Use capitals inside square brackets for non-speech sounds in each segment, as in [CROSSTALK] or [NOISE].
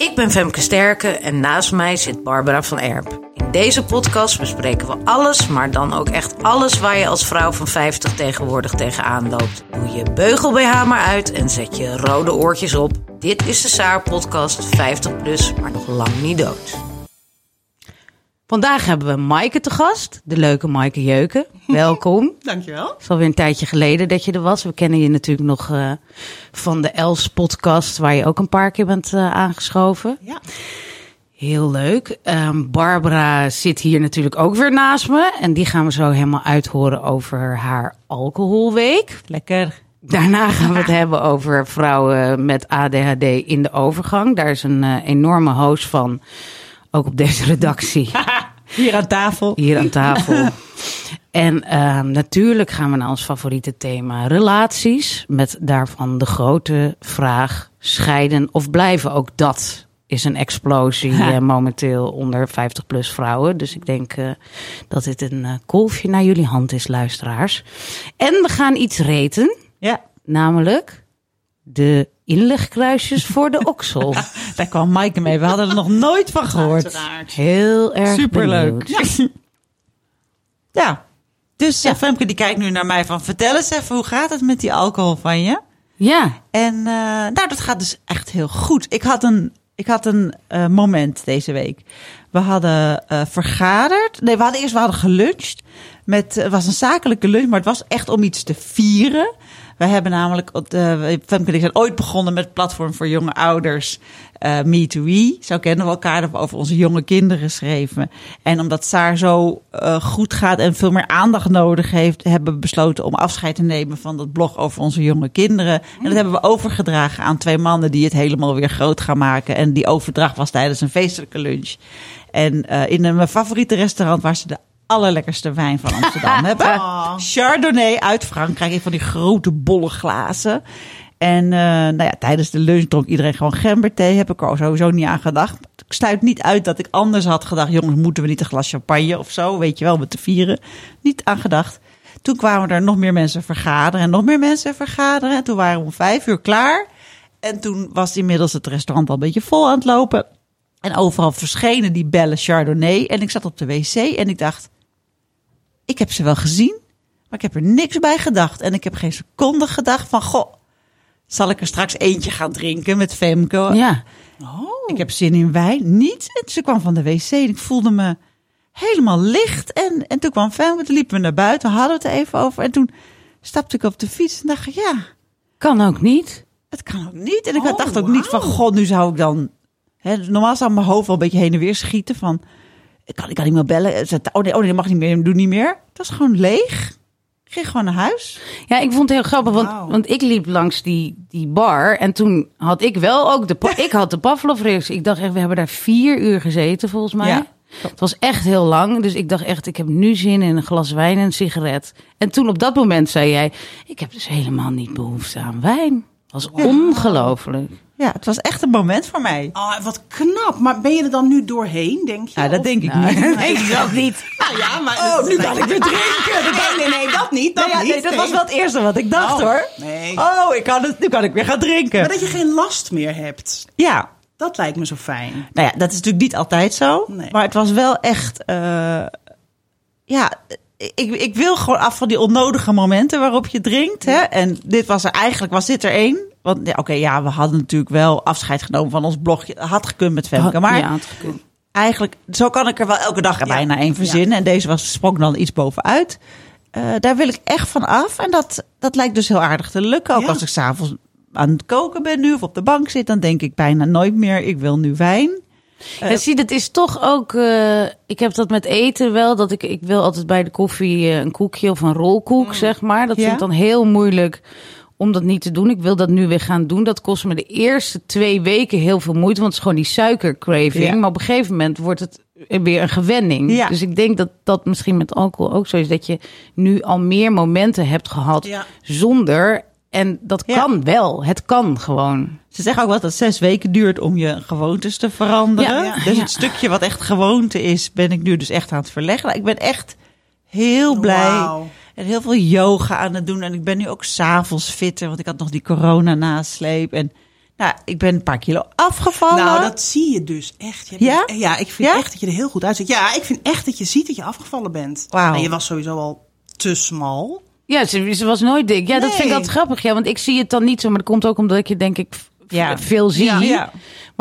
Ik ben Femke Sterke en naast mij zit Barbara van Erp. In deze podcast bespreken we alles, maar dan ook echt alles waar je als vrouw van 50 tegenwoordig tegenaan loopt. Doe je beugel BH maar uit en zet je rode oortjes op. Dit is de Saar podcast 50 plus, maar nog lang niet dood. Vandaag hebben we Maaike te gast, de leuke Maaike Jeuken. [LAUGHS] Welkom. Dankjewel. Het is alweer een tijdje geleden dat je er was. We kennen je natuurlijk nog eh, van de Els podcast, waar je ook een paar keer bent eh, aangeschoven. Ja. Heel leuk. Ehm, Barbara zit hier natuurlijk ook weer naast me. En die gaan we zo helemaal uithoren over haar alcoholweek. Lekker. Daarna gaan we het [LAUGHS] hebben over vrouwen met ADHD in de overgang. Daar is een eh, enorme host van, ook op deze redactie, [LAUGHS] Hier aan tafel. hier aan tafel. En ehm, natuurlijk gaan we naar ons favoriete thema relaties. Met daarvan de grote vraag: scheiden of blijven? Ook dat is een explosie eh, momenteel onder 50-plus vrouwen. Dus ik denk eh, dat dit een eh, kolfje naar jullie hand is, luisteraars. En we gaan iets reten, Ja, namelijk de inlegkruisjes voor de [LAUGHS] oksel. daar kwam Maaike mee. We hadden er nog nooit van gehoord. Heel erg Superleuk. benieuwd. Ja. ja. Dus eh, Femke die kijkt nu naar mij van... Vertel eens even, hoe gaat het met die alcohol van je? Ja, En eh, nou, dat gaat dus echt heel goed. Ik had een, ik had een eh, moment deze week. We hadden eh, vergaderd. Nee, we hadden eerst we hadden geluncht. Met, het was een zakelijke lunch, maar het was echt om iets te vieren. We hebben namelijk, uh, Femke zijn ooit begonnen met platform voor jonge ouders. eh Me to We. Zo kennen we elkaar. Dat we over onze jonge kinderen geschreven. En omdat Saar zo eh, goed gaat en veel meer aandacht nodig heeft, hebben we besloten om afscheid te nemen van dat blog over onze jonge kinderen. En dat hebben we overgedragen aan twee mannen die het helemaal weer groot gaan maken. En die overdracht was tijdens een feestelijke lunch. En eh, in mijn favoriete restaurant waar ze de allerlekkerste wijn van Amsterdam [LAUGHS] hebben. Chardonnay uit Frankrijk in van die grote bolle glazen. En eh, nou ja, tijdens de lunch dronk iedereen gewoon gemberthee. Heb ik er sowieso niet aan gedacht. Ik sluit niet uit dat ik anders had gedacht. Jongens, moeten we niet een glas champagne of zo? Weet je wel, om het te vieren. Niet aan gedacht. Toen kwamen er nog meer mensen vergaderen en nog meer mensen vergaderen. En toen waren we om vijf uur klaar. En toen was inmiddels het restaurant al een beetje vol aan het lopen. En overal verschenen die bellen Chardonnay. En ik zat op de wc en ik dacht, ik heb ze wel gezien, maar ik heb er niks bij gedacht. En ik heb geen seconde gedacht van, goh, zal ik er straks eentje gaan drinken met Femke? ja. Ik heb zin in wijn. Niet. En ze kwam van de wc en ik voelde me helemaal licht. En, en toen kwam Femke, toen liepen we naar buiten, hadden we het er even over. En toen stapte ik op de fiets en dacht ik, ja, Kan ook niet. het kan ook niet. En ik Oh, dacht ook niet van, god, nu zou ik dan... Hè, normaal zou mijn hoofd wel een beetje heen en weer schieten van... Ik kan, ik kan niet meer bellen. Oh nee, oh nee, dat mag niet meer, doe niet meer. Het was gewoon leeg. Ik ging gewoon naar huis. Ja, ik vond het heel grappig, want, want ik liep langs die, die bar en toen had ik wel ook de, [LAUGHS] ik had de Pavlov-reactie. Ik dacht echt, we hebben daar vier uur gezeten volgens mij. Ja. Het was echt heel lang, dus ik dacht echt, ik heb nu zin in een glas wijn en een sigaret. En toen op dat moment zei jij, ik heb dus helemaal niet behoefte aan wijn. Dat was ongelooflijk. Ja, het was echt een moment voor mij. Ah, wat knap. Maar ben je er dan nu doorheen, denk je? Ja, dat Of- denk ik Nou, niet. nee, dat niet. Nou ja, maar... Oh, nu kan ik weer drinken. Nee, nee, nee, dat niet. Dat Nee, ja, niet. nee, dat was wel het eerste wat ik dacht Oh, hoor. nee. Oh, ik kan het, nu kan ik weer gaan drinken. Maar dat je geen last meer hebt. Ja, Dat lijkt me zo fijn. nou ja, dat is natuurlijk niet altijd zo. Nee. Maar het was wel echt... eh, ja, ik, ik wil gewoon af van die onnodige momenten waarop je drinkt. Hè? En dit was er eigenlijk, was dit er één. Want ja, oké, ja, we hadden natuurlijk wel afscheid genomen van ons blogje. Had gekund met Femke. Maar Ja, had gekund. eigenlijk, zo kan ik er wel elke dag er bijna één verzinnen. En deze was sprong dan iets bovenuit. Eh, daar wil ik echt van af. En dat, dat lijkt dus heel aardig te lukken. Ook als ik s'avonds aan het koken ben nu of op de bank zit, dan denk ik bijna nooit meer, ik wil nu wijn. Ja, zie, dat is toch ook. eh, ik heb dat met eten wel. Dat ik, ik wil altijd bij de koffie eh, een koekje of een rolkoek, zeg maar. Dat Ja. vind ik dan heel moeilijk om dat niet te doen. Ik wil dat nu weer gaan doen. Dat kost me de eerste twee weken heel veel moeite. Want het is gewoon die suikercraving. Ja. Maar op een gegeven moment wordt het weer een gewenning. Ja. Dus ik denk dat dat misschien met alcohol ook zo is. Dat je nu al meer momenten hebt gehad Ja. zonder. En dat Ja. kan wel. Het kan gewoon. Ze zeggen ook wel dat het zes weken duurt om je gewoontes te veranderen. Ja, ja, dus ja. het stukje wat echt gewoonte is, ben ik nu dus echt aan het verleggen. Ik ben echt heel blij. Wauw. En heel veel yoga aan het doen. En ik ben nu ook s'avonds fitter, want ik had nog die corona nasleep. En nou, ik ben een paar kilo afgevallen. Nou, dat zie je dus echt. Je Ja? bent- ja, ik vind Ja? echt dat je er heel goed uitziet. Ja, ik vind echt dat je ziet dat je afgevallen bent. Wauw. En je was sowieso al te smal. Ja, ze, ze was nooit dik. Ja, dat vind ik altijd grappig. Ja, want ik zie het dan niet zo. Maar dat komt ook omdat ik je denk ik Ja. veel zie. Ja. Ja.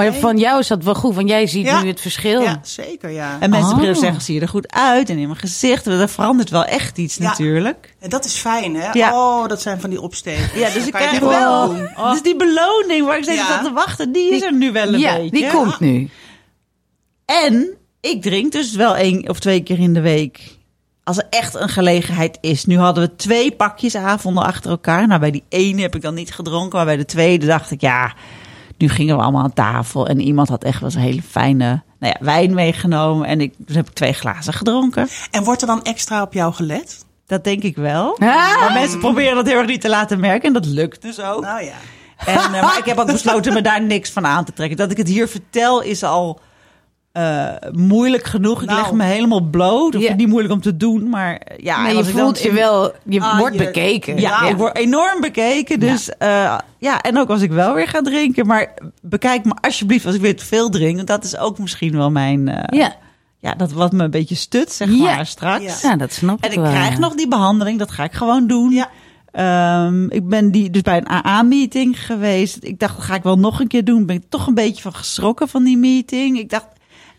Maar van jou is dat wel goed. Want jij ziet Ja. nu het verschil. Ja, zeker, ja. En mensen Oh. beginnen te zeggen, zie je er goed uit? En in mijn gezicht. Dat verandert wel echt iets Ja. natuurlijk. En dat is fijn, hè? Ja. Oh, dat zijn van die opsteken. Ja, dus ik krijg wel... Dus die beloning waar ik steeds Ja. aan te wachten, die is er nu wel een Ja, beetje. die komt nu. En ik drink dus wel één of twee keer in de week. Als er echt een gelegenheid is. Nu hadden we twee pakjes avonden achter elkaar. Nou, bij die ene heb ik dan niet gedronken. Maar bij de tweede dacht ik, ja, nu gingen we allemaal aan tafel. En iemand had echt wel een hele fijne nou ja, wijn meegenomen. En ik, dus heb ik twee glazen gedronken. En wordt er dan extra op jou gelet? Dat denk ik wel. Ah. Maar mensen proberen dat heel erg niet te laten merken. En dat lukt dus ook. Nou ja. En, eh, maar ik heb ook besloten me daar niks van aan te trekken. Dat ik het hier vertel is al eh, moeilijk genoeg. Ik Nou. leg me helemaal bloot. Of Ja. niet moeilijk om te doen. Maar eh, ja, en je ik voelt je in- wel, je Ah, wordt je- bekeken. Ja, ik word enorm bekeken. Dus ja. ja, en ook als ik wel weer ga drinken. Maar bekijk me alsjeblieft als ik weer te veel drink. Want dat is ook misschien wel mijn... eh, ja. ja. dat wat me een beetje stut, zeg Ja. maar, straks. Ja. dat snap En ik ik wel. krijg ja. nog die behandeling, dat ga ik gewoon doen. Ja. Ehm, ik ben die, dus bij een AA-meeting geweest. Ik dacht, dat ga ik wel nog een keer doen. Ben ik toch een beetje van geschrokken van die meeting. Ik dacht,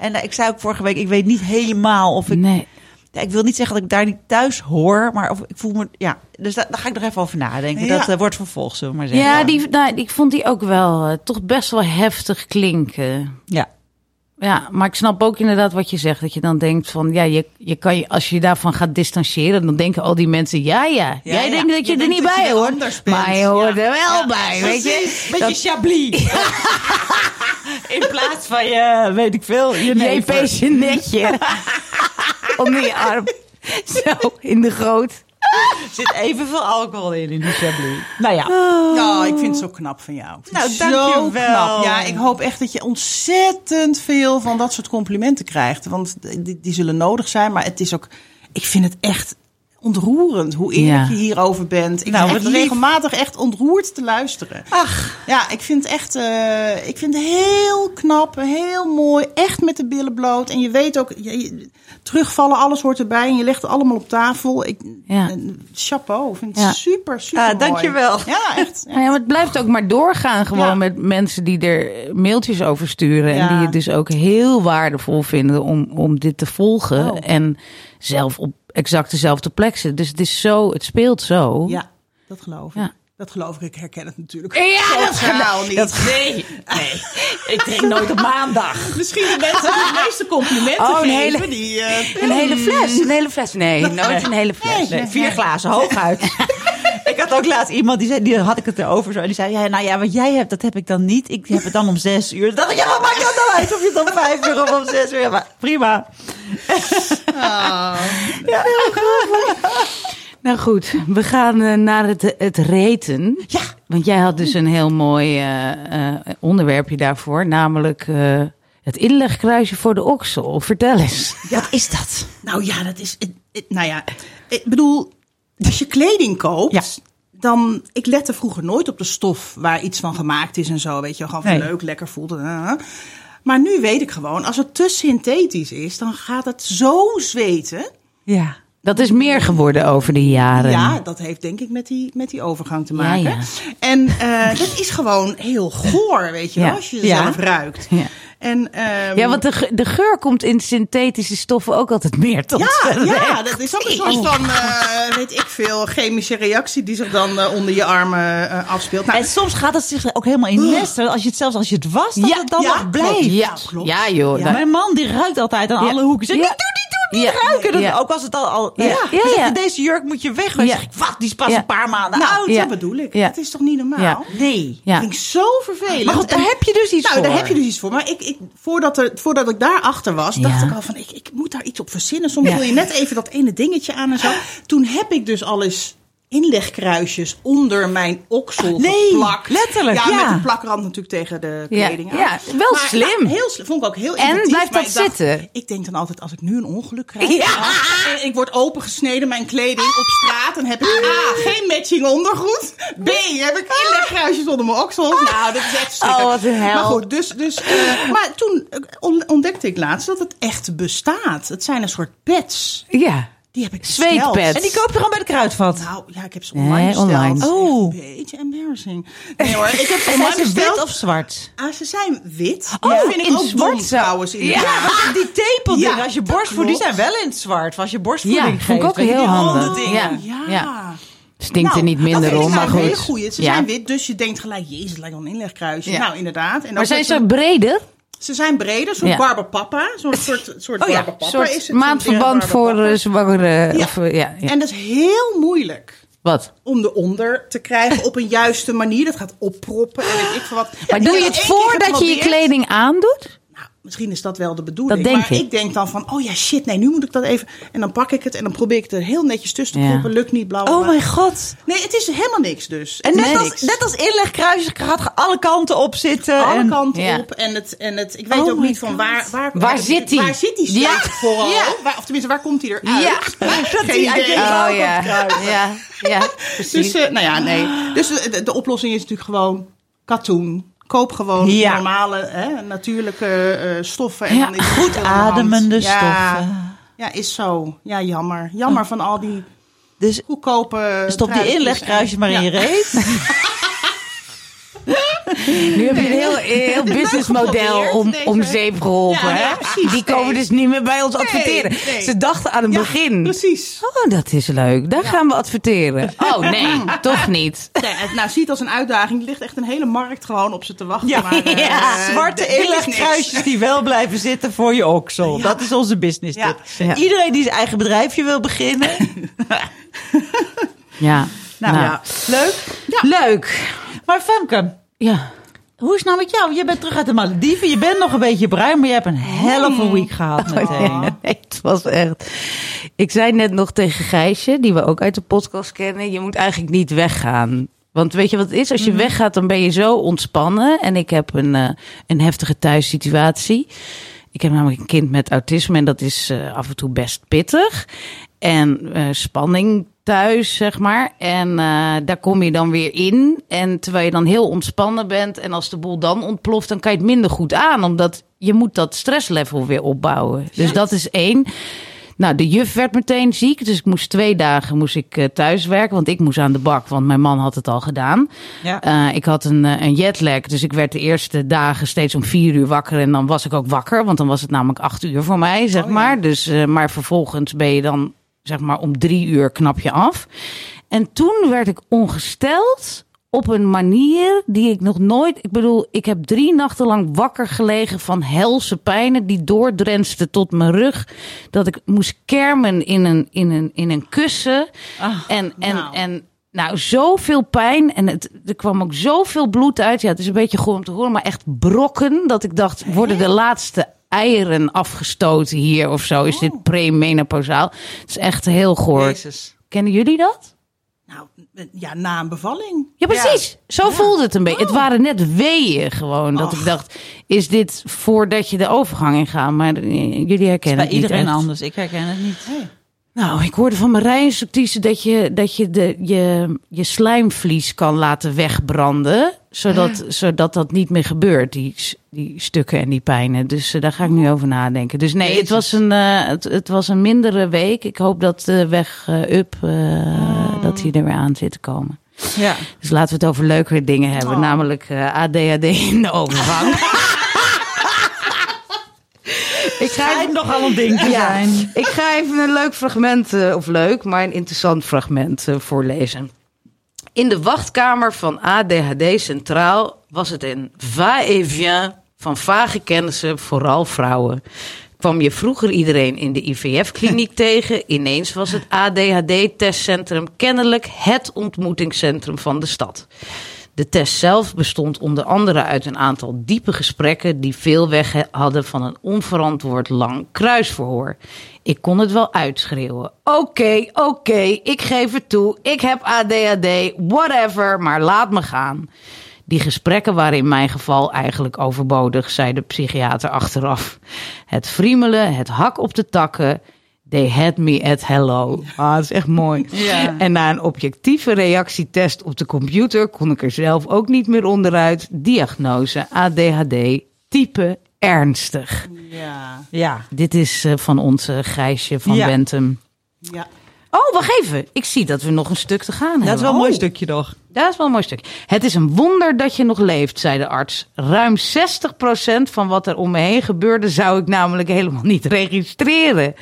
en eh, ik zei ook vorige week, ik weet niet helemaal of ik. Nee. Ja, ik wil niet zeggen dat ik daar niet thuis hoor, maar of ik voel me. Ja, dus daar, daar ga ik nog even over nadenken. Ja. Dat eh, wordt vervolgd, zullen we maar zeggen. Ja, die, nou, ik vond die ook wel eh, toch best wel heftig klinken. Ja. Ja, maar ik snap ook inderdaad wat je zegt. Dat je dan denkt van, ja, je, je kan je, als je daarvan gaat distancieren, dan denken al die mensen, ja, ja. Ja, jij ja. denkt dat je, Je er niet dat bij hoort. Maar je hoort er wel bij, weet je. Beetje chablis. [LAUGHS] [LAUGHS] In plaats van je, weet ik veel, je je netje [LAUGHS] onder je arm. Zo, in de goot. zit evenveel alcohol in, in die chablis. Nou ja. Ja, ik vind het zo knap van jou. Nou, het dank zo knap. Ja, ik hoop echt dat je ontzettend veel van dat soort complimenten krijgt. Want die, die zullen nodig zijn. Maar het is ook, ik vind het echt ontroerend hoe eerlijk Ja. je hierover bent. Ik Nou, ben echt lief. regelmatig echt ontroerd te luisteren. Ach, Ja, ik vind het echt eh, ik vind het heel knap, heel mooi. Echt met de billen bloot. En je weet ook, je, terugvallen, alles hoort erbij. En je legt het allemaal op tafel. Ik, Ja. eh, chapeau, ik vind het Ja. super, super Ah, mooi. dankjewel. Ja, echt. [LAUGHS] Nou ja, maar het blijft ook maar doorgaan gewoon Ja. met mensen die er mailtjes over sturen. En die het dus ook heel waardevol vinden om, om dit te volgen. Oh. En zelf op exact dezelfde plek zitten. Dus het is zo, het speelt zo. Ja, dat geloof ik. Ja. Dat geloof ik. Ik herken het natuurlijk. Ja, dat Totaal niet. nee, nee. Ik drink nooit op maandag. [LAUGHS] Misschien de mensen die het meeste complimenten Oh, een geven. hele- Die, eh, Een hele fles, een hele fles. Nee, [LAUGHS] nooit een hele fles. Nee, vier glazen hooguit. [LAUGHS] ik had ook laatst iemand die zei, die had ik het erover zo. En die zei, ja, nou ja, wat jij hebt, dat heb ik dan niet. Ik heb het dan om zes uur. Dan dacht ik, ja, wat maakt dat nou uit? Of je het om vijf uur of om zes uur. Ja, maar prima. Nou goed, we gaan eh, naar het, het reten. Ja. Want jij had dus een heel mooi eh, eh, onderwerpje daarvoor. Namelijk het inlegkruisje voor de oksel. Vertel eens. Wat is dat? nou ja, dat is. nou ja, ik bedoel, als je kleding koopt. Ja. Dan, ik lette vroeger nooit op de stof waar iets van gemaakt is en zo. Weet je, gewoon Nee. leuk, lekker voelt. eh. Maar nu weet ik gewoon, als het te synthetisch is, dan gaat het zo zweten. Ja. Dat is meer geworden over de jaren. Ja, dat heeft denk ik met die, met die overgang te maken. Ja, ja. En eh, dat is gewoon heel goor, weet je wel, Ja. als je Ja. zelf ruikt. Ja. En, ehm, Ja, want de, ge- de geur komt in synthetische stoffen ook altijd meer tot Ja, ja, dat is ook een soort van, eh, weet ik veel, chemische reactie die zich dan eh, onder je armen eh, afspeelt. Nou, En soms gaat het zich ook helemaal in nesten. Als je het zelfs als je het was, dat Ja, het dan ja, nog klopt. blijft. Ja, klopt. ja joh. Mijn man die ruikt altijd aan Ja. alle hoeken. Zeg, doen, niet Ja, ruiken. Dat, ja. Ook als het al... al Ja. ja. Ja. deze jurk moet je weg. Dan Ja. zeg ik, wat? Die is pas Ja. een paar maanden Nou, oud. Ja. dat bedoel ik. Ja. Dat is toch niet normaal? Ja. Nee. Ja. Dat vind ik zo vervelend. Maar goed, daar En- heb je dus iets nou, voor. daar heb je dus iets voor. Maar ik, ik, voordat, er, voordat ik daarachter was, dacht ik al van, ik, ik moet daar iets op verzinnen. Soms Ja. wil je net even dat ene dingetje aan en zo. Toen heb ik dus al eens inlegkruisjes onder mijn oksel Nee, geplakt. letterlijk, Ja, ja. met een plakrand natuurlijk tegen de Ja, kleding aan. ja, wel Maar, slim. nou, heel slim. Vond ik ook heel En blijft maar dat ik dacht, zitten? Ik denk dan altijd, als ik nu een ongeluk krijg. en ik word opengesneden, mijn kleding op straat. Dan heb ik A, geen matching ondergoed. B, heb ik inlegkruisjes onder mijn oksels. Nou, dat is echt verschrikkelijk. Oh, wat een hel. Maar goed, dus, dus, eh, maar toen eh, on- ontdekte ik laatst dat het echt bestaat. Het zijn een soort pads. Ja. Die heb ik Zweetpads. besteld. En die koop je gewoon bij de kruidvat. Nou, ja, ik heb ze Nee, online besteld. online. Oh. Een beetje embarrassing. Nee hoor, ik heb [LAUGHS] online ze besteld. wit of zwart? Ah, ze zijn wit. Oh, dat vind ik ook zwart dom. Ja. Want die tepeldingen, Ja, als je borstvoeding, die zijn wel in het zwart. Als je borstvoeding Ja, geeft. ook heel handig. Ja. Ja. Ja. Stinkt er Nou, niet minder om, maar nou hele goed. goeie. Ze Ja. zijn wit, dus je denkt gelijk, jezus, het lijkt wel een inlegkruisje. Ja. Nou, inderdaad. En Maar zijn ze breder? Ze zijn breder, zo'n Ja. barbapapa. Zo'n soort, soort Oh ja, is het. maandverband voor eh, zwangere... Ja. Of, eh, ja. En dat is heel moeilijk. Wat? Om eronder te krijgen op een juiste manier. Dat gaat opproppen en weet ik veel wat. Maar doe je het voordat je je kleding aandoet? Misschien is dat wel de bedoeling. Dat denk maar ik. ik. denk dan van, oh ja, shit, nee, nu moet ik dat even. En dan pak ik het en dan probeer ik het er heel netjes tussen te Ja. proppen. Lukt niet, bla bla, Oh mijn god. Nee, het is helemaal niks dus. En net is als, net als inlegkruisjes gaat alle kanten op zitten. alle en, kanten Ja. op. En het, en het, ik weet Oh ook niet van waar, waar, Waar zit die? Waar zit slijt Ja. vooral? Ja. Waar, of tenminste, waar komt die eruit? Ja. [LAUGHS] Dat die uit Oh ja. Ja, ja, [LAUGHS] precies. Dus, eh, nou ja, nee. Dus de, de oplossing is natuurlijk gewoon katoen. Koop gewoon Ja. normale, hè, natuurlijke eh, stoffen. En Ja. dan is het Goed ademende ja, stoffen. Ja, is zo. Ja, jammer. Jammer van al die Dus goedkope stop die inlegkruisjes maar in je reet. [LAUGHS] Nu heb je een heel, heel businessmodel om, om zeep geholpen. Ja, hè? ja, precies. Die komen Nee. dus niet meer bij ons adverteren. nee. Ze dachten aan het Ja, begin. Precies. Oh, dat is leuk. Daar gaan we adverteren. [LAUGHS] Oh, nee, toch niet. Ja, het nou, ziet als een uitdaging. Er ligt echt een hele markt gewoon op ze te wachten. Ja, maar, eh, ja. zwarte inlegkruisjes die wel blijven zitten voor je oksel. Dat is onze business tip. Ja. Ja. Iedereen die zijn eigen bedrijfje wil beginnen. [LAUGHS] Ja. Nou, ja, leuk. Leuk. Maar Femke, Ja. hoe is nou met jou? Je bent terug uit de Malediven. Je bent nog een beetje bruin, maar je hebt een hell of a week gehad meteen. [LAUGHS] Nee, het was echt. Ik zei net nog tegen Gijsje, die we ook uit de podcast kennen: je moet eigenlijk niet weggaan. Want weet je wat het is? Als je weggaat, dan ben je zo ontspannen. En ik heb een, eh, een heftige thuissituatie. Ik heb namelijk een kind met autisme en dat is eh, af en toe best pittig. En eh, spanning thuis, zeg maar. En eh, daar kom je dan weer in. En terwijl je dan heel ontspannen bent en als de boel dan ontploft, dan kan je het minder goed aan. Omdat je moet dat stresslevel weer opbouwen. Dus dat is één. Nou, de juf werd meteen ziek, dus ik moest twee dagen moest ik eh, thuis werken, want ik moest aan de bak, want mijn man had het al gedaan. Ja. Eh, ik had een, een jetlag, dus ik werd de eerste dagen steeds om vier uur wakker en dan was ik ook wakker, want dan was het namelijk acht uur voor mij, zeg maar. Dus, maar vervolgens ben je dan, zeg maar, om drie uur knap je af. En toen werd ik ongesteld op een manier die ik nog nooit. Ik bedoel, ik heb drie nachten lang wakker gelegen van helse pijnen die doordrensten tot mijn rug. Dat ik moest kermen in een, in een, in een kussen. en, en, nou. en nou, zoveel pijn. En het, er kwam ook zoveel bloed uit. Ja, het is een beetje goed om te horen, maar echt brokken. Dat ik dacht, worden de laatste eieren afgestoten hier of zo? Is dit premenopausaal? Het is echt heel goor. Jezus. Kennen jullie dat? Nou, ja, na een bevalling. Ja, precies. Zo voelde het een beetje. Het waren net weeën gewoon. Dat ik dacht, is dit voordat je de overgang ingaat? Maar eh, jullie herkennen Bij het niet iedereen anders. Ik herken het niet. Nou, ik hoorde van Marije instructrice dat je, dat je de, je, je slijmvlies kan laten wegbranden. Zodat, zodat dat niet meer gebeurt, die, die stukken en die pijnen. Dus eh, daar ga ik nu over nadenken. Dus nee, het was, een, eh, het, het was een mindere week. Ik hoop dat de weg eh, up, eh, dat die er weer aan zit te komen. Ja. Dus laten we het over leukere dingen hebben. Namelijk eh, ADHD in de overgang. [LAUGHS] nogal een ding te ja, zijn. ik ga even een leuk fragment, eh, of leuk, maar een interessant fragment eh, voorlezen. In de wachtkamer van ADHD Centraal was het een va-et-vient van vage kennissen, vooral vrouwen. kwam je vroeger iedereen in de IVF-kliniek [LAUGHS] tegen. Ineens was het ADHD-testcentrum kennelijk het ontmoetingscentrum van de stad. De test zelf bestond onder andere uit een aantal diepe gesprekken die veel weg hadden van een onverantwoord lang kruisverhoor. Ik kon het wel uitschreeuwen. Oké, oké, ik geef het toe. Ik heb ADHD, whatever, maar laat me gaan. Die gesprekken waren in mijn geval eigenlijk overbodig, zei de psychiater achteraf. Het friemelen, het hak op de takken. They had me at hello. Ah, dat is echt mooi. [LAUGHS] Ja. En na een objectieve reactietest op de computer kon ik er zelf ook niet meer onderuit. Diagnose ADHD, type ernstig. Ja, Ja. Dit is eh, van onze Gijsje van Ja. Bentum. ja. Oh, wacht even. Ik zie dat we nog een stuk te gaan hebben. Dat is wel een Oh. mooi stukje nog. Dat is wel een mooi stuk. Het is een wonder dat je nog leeft, zei de arts. Ruim 60% van wat er om me heen gebeurde, zou ik namelijk helemaal niet registreren.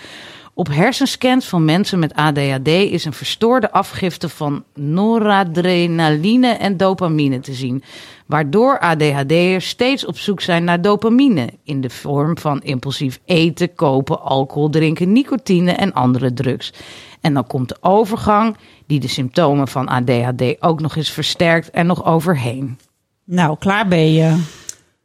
Op hersenscans van mensen met ADHD is een verstoorde afgifte van noradrenaline en dopamine te zien. Waardoor ADHD'ers steeds op zoek zijn naar dopamine. In de vorm van impulsief eten, kopen, alcohol drinken, nicotine en andere drugs. En dan komt de overgang, die de symptomen van ADHD ook nog eens versterkt en nog overheen. Nou, klaar ben je.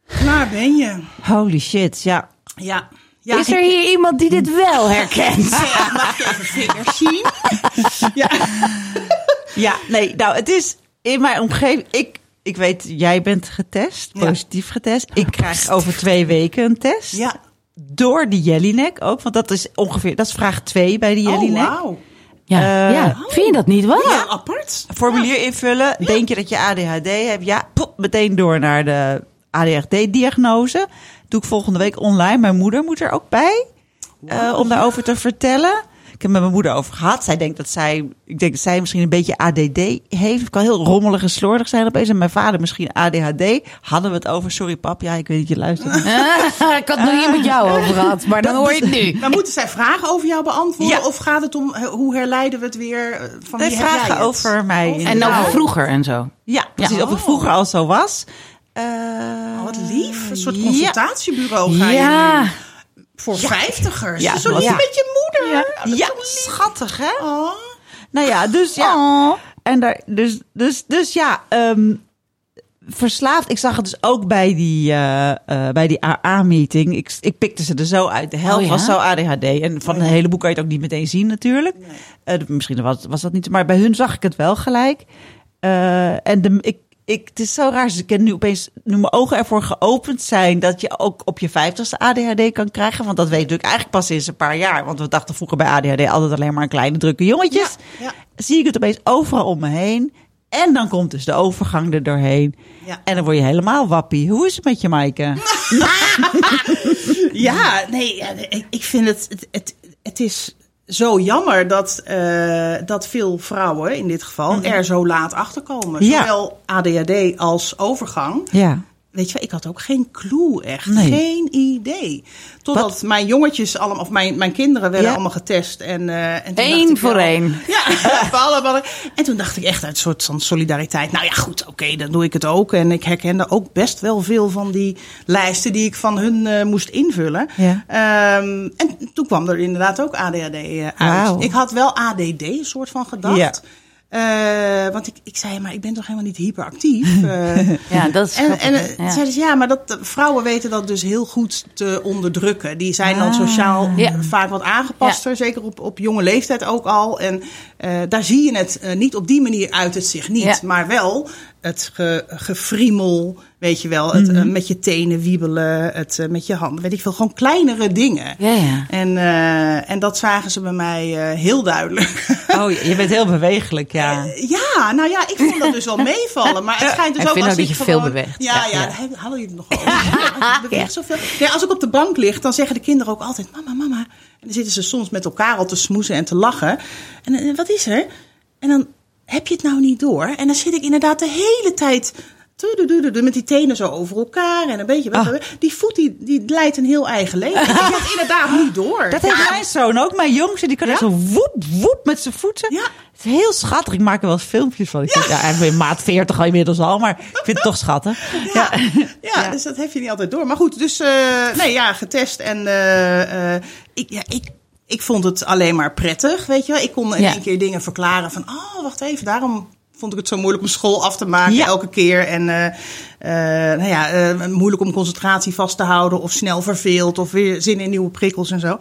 Klaar ben je. Holy shit, ja. Ja. Ja is er hier [LAUGHS] iemand die dit wel herkent? Ja, mag ik even vingers zien? Ja. Ja, nee, nou, het is in mijn omgeving. Ik, ik weet, jij bent getest, positief getest. Ik krijg over twee weken een test. Ja. Door de Jellinek ook, want dat is ongeveer, dat is vraag 2 bij de Oh, Jellinek. wauw. Ja, Eh, ja. vind je dat niet wat? Ja, apart. Formulier invullen. Denk je dat je ADHD hebt? Ja, pop, meteen door naar de ADHD-diagnose. Doe ik volgende week online. Mijn moeder moet er ook bij. eh, om daarover te vertellen. Ik heb met mijn moeder over gehad. Zij denkt dat zij, ik denk dat zij misschien een beetje ADD heeft. Het kan heel rommelig en slordig zijn opeens. En mijn vader misschien ADHD. Hadden we het over. Sorry pap, ja, ik weet dat je luistert. [LAUGHS] ik had het nog niet met jou over gehad, maar dan hoor je het nu. Maar moeten zij vragen over jou beantwoorden? Ja. Of gaat het om hoe herleiden we het weer eh, van Nee, wie heb jij vragen het? over mij. En over vroeger en zo. Ja, precies. Of het Oh. vroeger al zo was. Eh, Oh, wat lief. Een soort consultatiebureau ga je Ja. nu. Voor vijftigers. Ja, Zo lief met je moeder. Ja, schattig hè? Oh. Nou ja, dus ja. Oh. En daar, dus, dus, dus ja, ehm, verslaafd. Ik zag het dus ook bij die, eh, eh, bij die AA-meeting. Ik, ik pikte ze er zo uit. De helft Oh ja? was zo ADHD. En van een heleboel kan je het ook niet meteen zien natuurlijk. Misschien was, was dat niet. Maar bij hun zag ik het wel gelijk. En de, ik, ik, het is zo raar. Dus ik ken nu opeens, nu mijn ogen ervoor geopend zijn, dat je ook op je vijftigste ADHD kan krijgen. Want dat weet ik eigenlijk pas sinds een paar jaar. Want we dachten vroeger bij ADHD altijd alleen maar kleine drukke jongetjes. Ja, ja. Zie ik het opeens overal om me heen. En dan komt dus de overgang er doorheen. Ja. En dan word je helemaal wappie. Hoe is het met je, Maaike? [LAUGHS] Ja, nee, ik, ik vind het, het, het, het is zo jammer dat, eh, dat veel vrouwen in dit geval er zo laat achter komen. Ja. Zowel ADHD als overgang. Ja. Weet je wel, ik had ook geen clue echt. Nee. Geen idee. Totdat Wat? mijn jongetjes allemaal, of mijn, mijn kinderen werden Ja. allemaal getest. En, eh, en toen Eén ik voor één. [LAUGHS] Ja. [LAUGHS] En toen dacht ik echt uit een soort van solidariteit. Nou ja, goed, oké, dan doe ik het ook. En ik herkende ook best wel veel van die lijsten die ik van hun eh, moest invullen. Ja. Ehm, en toen kwam er inderdaad ook ADHD eh, uit. Ik had wel ADD, een soort van gedacht. Eh, want ik, ik zei, maar ik ben toch helemaal niet hyperactief? [LAUGHS] Eh, Ja, dat is en, grappig, en eh, Ja. zeiden ze, ja, maar dat, vrouwen weten dat dus heel goed te onderdrukken. Die zijn dan sociaal Ja. eh, vaak wat aangepaster, zeker op, op jonge leeftijd ook al. En eh, daar zie je het niet op die manier uit het zich niet. Ja. Maar wel het ge, gefriemel, weet je wel. Het Mhm. eh, met je tenen wiebelen, het eh, met je handen, weet ik veel. Gewoon kleinere dingen. Ja, ja. En, eh, en dat zagen ze bij mij heel duidelijk. Oh, je bent heel bewegelijk, ja. Ja, nou ja, ik vond dat dus wel meevallen. Maar het schijnt dus Ik ook vind als ook dat ik je veel beweegt. Ja, Ja, ja, jullie het nog over. [LAUGHS] Ja, ik beweeg zoveel. Ja, als ik op de bank lig, dan zeggen de kinderen ook altijd... Mama, mama. En dan zitten ze soms met elkaar al te smoezen en te lachen. En wat is er? En dan heb je het nou niet door. En dan zit ik inderdaad de hele tijd met die tenen zo over elkaar en een beetje. Ah. Die voet die, die leidt een heel eigen leven. Ik heb het [LAUGHS] inderdaad niet door. Dat heeft mijn zoon ook. Mijn jongste, die kan Ja? echt zo woep, woep met zijn voeten. Ja. Het is heel schattig. Ik maak er wel eens filmpjes van. Ik vind, ja, hij is maat 40 al inmiddels al, maar ik vind het toch schattig. Ja, ja, dus dat heb je niet altijd door. Maar goed, dus eh, nee, ja, getest. En eh, eh, ik, ja, ik, ik vond het alleen maar prettig, weet je wel. Ik kon in Ja. één keer dingen verklaren van... oh, wacht even, daarom vond ik het zo moeilijk om school af te maken Ja. elke keer. En eh, eh, nou ja, eh, moeilijk om concentratie vast te houden... of snel verveeld of weer zin in nieuwe prikkels en zo.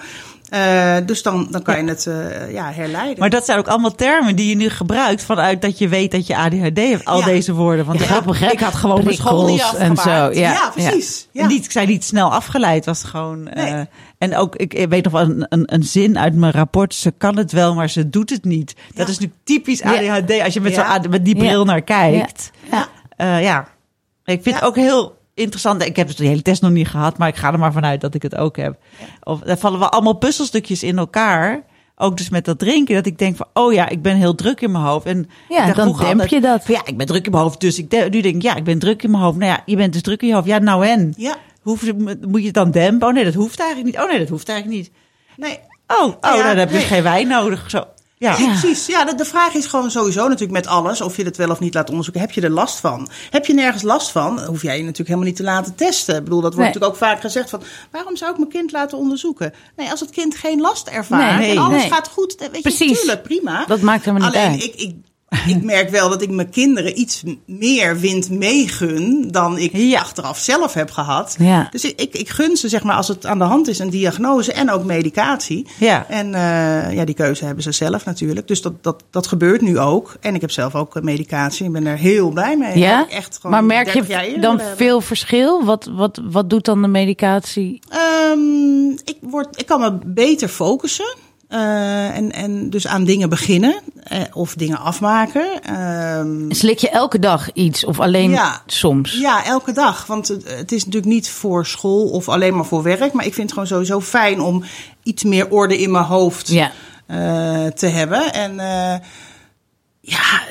Eh, dus dan, dan kan je het eh, ja, herleiden. Maar dat zijn ook allemaal termen die je nu gebruikt vanuit dat je weet dat je ADHD hebt. Al Ja. deze woorden. Want Ja, grappig, hè? ik had gewoon mijn school niet Prikkels en afgemaakt. zo, ja. ja, precies. Ja. Niet, ik zei niet snel afgeleid, was gewoon. eh, Nee. en ook, ik, weet nog wel een, een, een zin uit mijn rapport. Ze kan het wel, maar ze doet het niet. Dat is nu typisch ADHD als je met, Ja. zo, met die bril Ja. naar kijkt. Ja. Ja. ja. Ik vind het ook heel interessant. Ik heb dus de hele test nog niet gehad, maar ik ga er maar vanuit dat ik het ook heb. Of, daar vallen wel allemaal puzzelstukjes in elkaar. Ook dus met dat drinken, dat ik denk van, oh ja, ik ben heel druk in mijn hoofd. En Ja, dan demp altijd je dat. van, ja, ik ben druk in mijn hoofd, dus ik de- nu denk ik, ja, ik ben druk in mijn hoofd. Nou ja, je bent dus druk in je hoofd. Ja, nou en? Ja, Hoef, moet je het dan dempen? Oh nee, dat hoeft eigenlijk niet. Oh nee, dat hoeft eigenlijk niet. nee. Oh, oh Ja, dan heb je dus nee. geen wijn nodig. Zo. Ja. Ja, precies. Ja, de, de vraag is gewoon sowieso natuurlijk met alles, of je het wel of niet laat onderzoeken. Heb je er last van? Heb je nergens last van? Hoef jij je natuurlijk helemaal niet te laten testen. Ik bedoel, dat wordt Nee. natuurlijk ook vaak gezegd van, waarom zou ik mijn kind laten onderzoeken? Nee, als het kind geen last ervaart Nee, en alles gaat goed, dan weet je, Precies. tuurlijk, prima. Dat maakt helemaal niet Alleen, uit. ik, ik, [LAUGHS] ik merk wel dat ik mijn kinderen iets meer wind meegun dan ik Ja. achteraf zelf heb gehad. Ja. Dus ik, ik, ik gun ze, zeg maar, als het aan de hand is, een diagnose en ook medicatie. Ja. En eh, ja, die keuze hebben ze zelf natuurlijk. Dus dat, dat, dat gebeurt nu ook. En ik heb zelf ook eh, medicatie. Ik ben er heel blij mee. Ja, echt gewoon maar merk 30 jaar je dan veel verschil? Wat, wat, wat doet dan de medicatie? Ehm, ik, word, ik kan me beter focussen. Eh, en, en dus aan dingen beginnen. eh, of dingen afmaken. Ehm, Slik je elke dag iets of alleen Ja. soms? Ja, elke dag. Want het, het is natuurlijk niet voor school of alleen maar voor werk. Maar ik vind het gewoon sowieso fijn om iets meer orde in mijn hoofd Ja. eh, te hebben. En ja,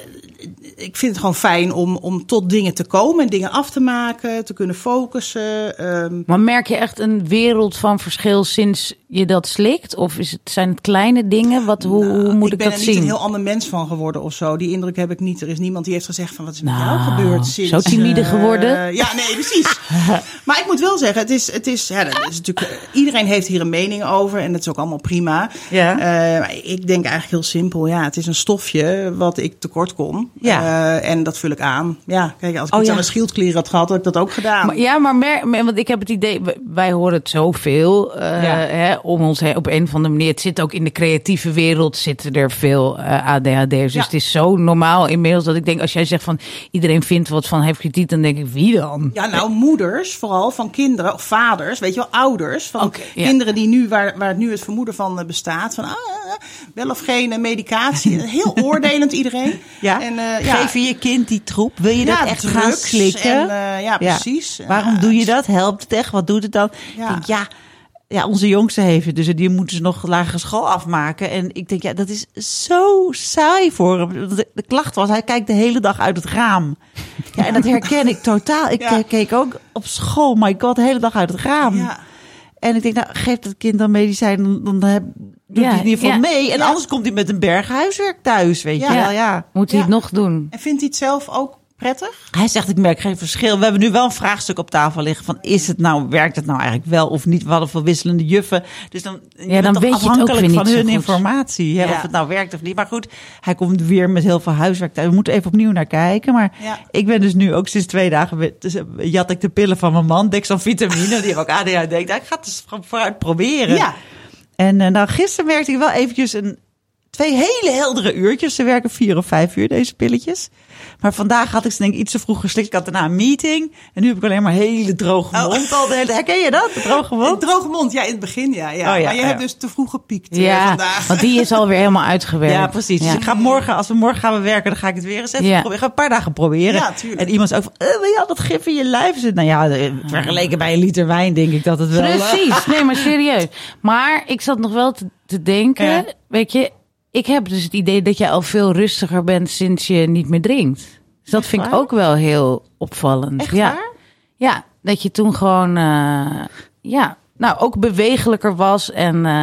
ik vind het gewoon fijn om, om tot dingen te komen en dingen af te maken, te kunnen focussen. ehm, Maar merk je echt een wereld van verschil sinds je dat slikt? Of is het, zijn het kleine dingen? Wat, hoe, hoe moet ik, ik ben dat er niet zien? een heel ander mens van geworden of zo. Die indruk heb ik niet. Er is niemand die heeft gezegd van wat is met Nou, jou gebeurd sinds... zo timide eh, geworden? ja, nee, precies. [LAUGHS] maar ik moet wel zeggen, het is, het is, ja, dat is natuurlijk, eh, iedereen heeft hier een mening over en dat is ook allemaal prima. Ja. Eh, maar ik denk eigenlijk heel simpel. Ja, het is een stofje wat ik tekort kom. Ja. En dat vul ik aan. Ja, kijk, als ik Oh, iets ja. aan mijn schildklier had gehad, had ik dat ook gedaan. Maar, ja, maar mer- mer- want ik heb het idee, wij horen het zoveel Ja. hè, om ons heen op een of andere manier. Het zit ook in de creatieve wereld, zitten er veel eh ADHD'ers. Dus Ja. het is zo normaal inmiddels dat ik denk, als jij zegt van iedereen vindt wat van heeft kritiek, dan denk ik, wie dan? Ja, nou, moeders vooral van kinderen, of vaders, weet je wel, ouders van ja. kinderen die nu, waar, waar nu het vermoeden van eh, bestaat, van ah, wel of geen eh, medicatie. [LAUGHS] Heel oordelend iedereen. Ja. En, eh, ja, Geef je je kind die troep? Wil je Ja, dat echt drugs gaan slikken? en, eh, ja, precies. Waarom doe je dat? Helpt het echt? Wat doet het dan? Ja. Ik denk, ja, onze jongste heeft het, dus die moeten ze nog lagere school afmaken. En ik denk, ja, dat is zo saai voor hem. De, de klacht was, hij kijkt de hele dag uit het raam. [LAUGHS] Ja, en dat herken ik totaal. Ik Ja. eh, keek ook op school, my god, de hele dag uit het raam. Ja. En ik denk, nou, geef dat kind dan medicijn, dan, dan heb, doet Ja, hij in ieder geval ja. mee. En Ja. anders komt hij met een berg huiswerk thuis, weet Ja. je wel. Ja. Moet hij Ja. het nog doen? En vindt hij het zelf ook prettig? Hij zegt, ik merk geen verschil. We hebben nu wel een vraagstuk op tafel liggen van, is het nou, werkt het nou eigenlijk wel of niet? We hadden veel wisselende juffen. Dus dan, bent dan je afhankelijk van hun informatie, hè, Ja. of het nou werkt of niet. Maar goed, hij komt weer met heel veel huiswerk. We moeten even opnieuw naar kijken. Maar Ja. ik ben dus nu ook sinds twee dagen, dus, eh, jat ik de pillen van mijn man, dexamfetamine, die ook ADHD. Ik dacht, ik ga het vooruit proberen. Ja. En eh, nou, gisteren merkte ik wel eventjes een, twee hele heldere uurtjes. Ze werken vier of vijf uur, deze pilletjes. Maar vandaag had ik ze denk ik iets te vroeg geslikt. Ik had daarna een meeting. En nu heb ik alleen maar hele droge Oh. mond al de hele Herken je dat? De droge Een mond? droge mond, ja, in het begin, ja. ja. Oh, ja, maar je ja. hebt dus te vroeg gepiekt eh, Ja, vandaag. want die is alweer helemaal uitgewerkt. Ja, precies. Dus ik ga morgen, als we morgen gaan we werken, dan ga ik het weer eens even Ja. proberen. Ik ga een paar dagen proberen. Ja, tuurlijk. En iemand zei ook van, eh, wil je al dat gif in je lijf zit? Nou ja, eh, vergeleken bij een liter wijn denk ik dat het wel... Precies, nee, maar [LAUGHS] serieus. Maar ik zat nog wel te, te denken, Ja. weet je, ik heb dus het idee dat jij al veel rustiger bent sinds je niet meer drinkt. Dus dat vind ik ook wel heel opvallend. Echt ja. waar? Ja, dat je toen gewoon, eh, ja, nou ook bewegelijker was en eh,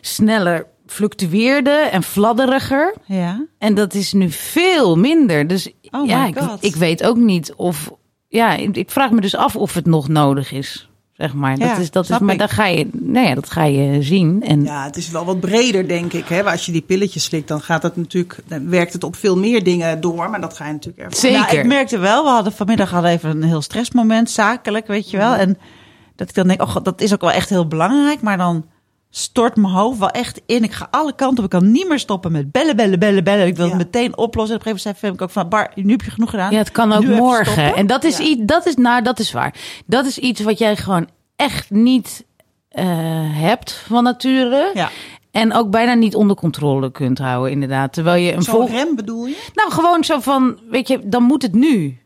sneller fluctueerde en fladderiger. Ja. En dat is nu veel minder. Dus Oh ja, my ik, God. ik weet ook niet of, ja, ik vraag me dus af of het nog nodig is. Zeg maar. Ja, dat is, dat is, maar dan ga je, nou ja, dat ga je zien. En Ja, het is wel wat breder, denk ik. Hè? Als je die pilletjes slikt, dan gaat het natuurlijk, dan werkt het op veel meer dingen door. Maar dat ga je natuurlijk ervaren. zeker. Nou, ik merkte wel, we hadden vanmiddag hadden even een heel stressmoment, zakelijk, weet je wel. En dat ik dan denk, oh god, dat is ook wel echt heel belangrijk. Maar dan stort mijn hoofd wel echt in. Ik ga alle kanten op. Ik kan niet meer stoppen met bellen, bellen, bellen, bellen. Ik wil het meteen oplossen. Op een gegeven moment zei ik ook van, Bar, nu heb je genoeg gedaan. Ja, het kan ook Nu morgen. En dat is Ja. iets, dat is, nou, dat is waar. Dat is iets wat jij gewoon echt niet eh, hebt van nature. Ja. En ook bijna niet onder controle kunt houden, inderdaad. Terwijl je een Zo'n vol... rem bedoel je? Nou, gewoon zo van, weet je, dan moet het nu.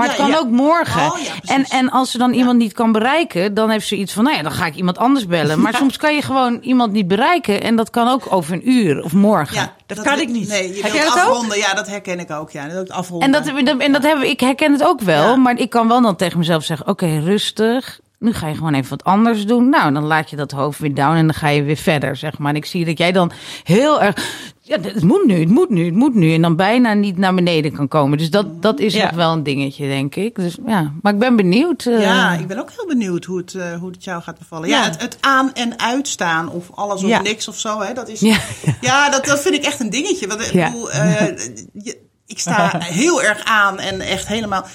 Maar Ja, het kan ja. ook morgen. Oh, ja, en, en als ze dan iemand niet kan bereiken, dan heeft ze iets van, nou ja, dan ga ik iemand anders bellen. Maar soms kan je gewoon iemand niet bereiken en dat kan ook over een uur of morgen. dat kan ik niet. Nee, je Herken ook? afronden. Ja, dat herken ik ook. Ja, dat ook afronden. En dat, en dat hebben, ik herken het ook wel, Ja. maar ik kan wel dan tegen mezelf zeggen: Oké, rustig. Nu ga je gewoon even wat anders doen. Nou, dan laat je dat hoofd weer down en dan ga je weer verder, zeg maar. En ik zie dat jij dan heel erg. Ja, het moet nu, het moet nu, het moet nu. En dan bijna niet naar beneden kan komen. Dus dat, dat is Ja. nog wel een dingetje, denk ik. Dus ja, maar ik ben benieuwd. eh, Ja, ik ben ook heel benieuwd hoe het, eh, hoe het jou gaat bevallen. Ja, Ja. het, het aan- en uitstaan of alles of niks of zo. Hè, dat is, Ja. ja, dat, dat vind ik echt een dingetje. Want ik, bedoel, eh, je- ik sta [LAUGHS] heel erg aan en echt helemaal...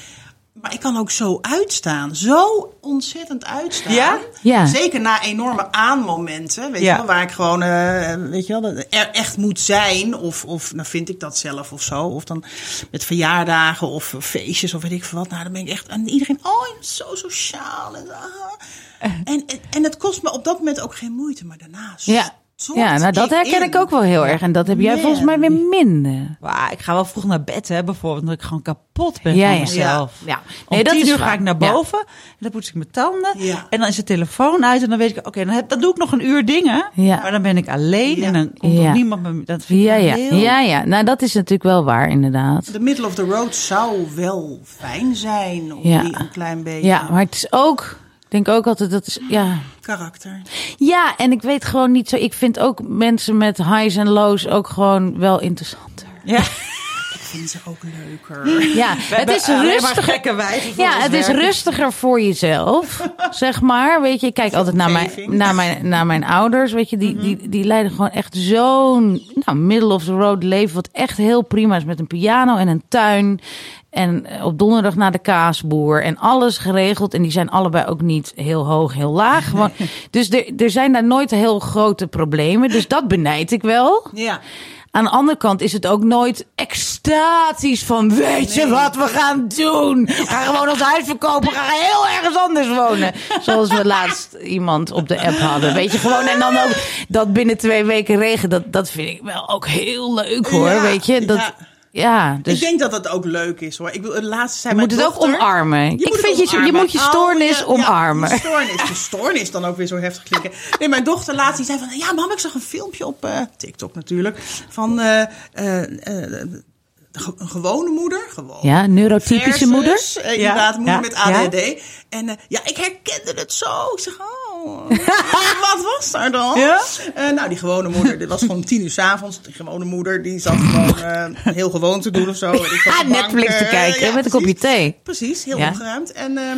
Maar ik kan ook zo uitstaan. Zo ontzettend uitstaan. Ja? Ja. Zeker na enorme aanmomenten. Weet Ja. je wel, waar ik gewoon eh, weet je wel, er echt moet zijn. Of, of nou vind ik dat zelf of zo. Of dan met verjaardagen of feestjes of weet ik veel wat. Nou, dan ben ik echt aan iedereen. Oh, je bent zo sociaal. En, ah. en, en, en het kost me op dat moment ook geen moeite. Maar daarna ja. Ja, nou dat herken in. ik ook wel heel erg. En dat heb jij Man. volgens mij weer minder. Wauw, ik ga wel vroeg naar bed, hè, bijvoorbeeld. Omdat ik gewoon kapot ben Ja, van ja. mezelf. Ja. Om Nee, dat tien is uur waar. ga ik naar Ja. boven. En dan poets ik mijn tanden. Ja. En dan is de telefoon uit. En dan weet ik, oké, dan, doe ik nog een uur dingen. Ja. Maar dan ben ik alleen. Ja. En dan komt Ja. er niemand me... Dat vind ik Ja, ja, heel... ja, ja. Nou, dat is natuurlijk wel waar, inderdaad. The middle of the road zou wel fijn zijn. Of Ja. die een klein beetje Ja, maar het is ook, denk ook altijd dat is, ja. karakter. Ja, en ik weet gewoon niet zo. Ik vind ook mensen met highs en lows ook gewoon wel interessanter. Ja. Ik vind ze ook leuker. Ja, het is rustiger. gekke wijze voor Ja, het is werken. rustiger voor jezelf, [LAUGHS] zeg maar. Weet je, ik kijk altijd naar mijn, naar mijn, naar mijn ouders. Weet je, Mhm. die, die, die leiden gewoon echt zo'n nou, middle of the road leven. Wat echt heel prima is met een piano en een tuin. En op donderdag naar de kaasboer. En alles geregeld. En die zijn allebei ook niet heel hoog, heel laag. Gewoon, [LAUGHS] dus er, er zijn daar nooit heel grote problemen. Dus dat benijd ik wel. Ja. Aan de andere kant is het ook nooit extatisch van weet je wat we gaan doen? Gaan gewoon ons huis verkopen, gaan heel ergens anders wonen. Zoals we laatst iemand op de app hadden. Weet je gewoon, en dan ook dat binnen twee weken regen, dat, dat vind ik wel ook heel leuk hoor. Ja, weet je, dat, ja. Ja, dus ik denk dat dat ook leuk is hoor. Ik wil het laatste zijn je moet het ook omarmen. Je ik vind je, je moet je Oh, stoornis ja, omarmen. Ja, stoornis. De stoornis dan ook weer zo heftig klinken. Nee, mijn dochter laatst die zei van... Ja, mam, ik zag een filmpje op eh, TikTok natuurlijk. Van eh, eh, een gewone moeder. Gewoon. Ja, neurotypische Versus, moeder. eh, inderdaad, moeder ja, met ADHD. En ja, ik herkende het zo. Ik zeg, oh, wat was daar dan? Ja? Eh, nou, die gewone moeder, dit was gewoon tien uur s'avonds. Die gewone moeder, die zat gewoon eh, heel gewoon te doen of zo. op Ah, Netflix te eh, kijken ja, met een kopje thee. Precies, heel Ja. opgeruimd. En, ehm,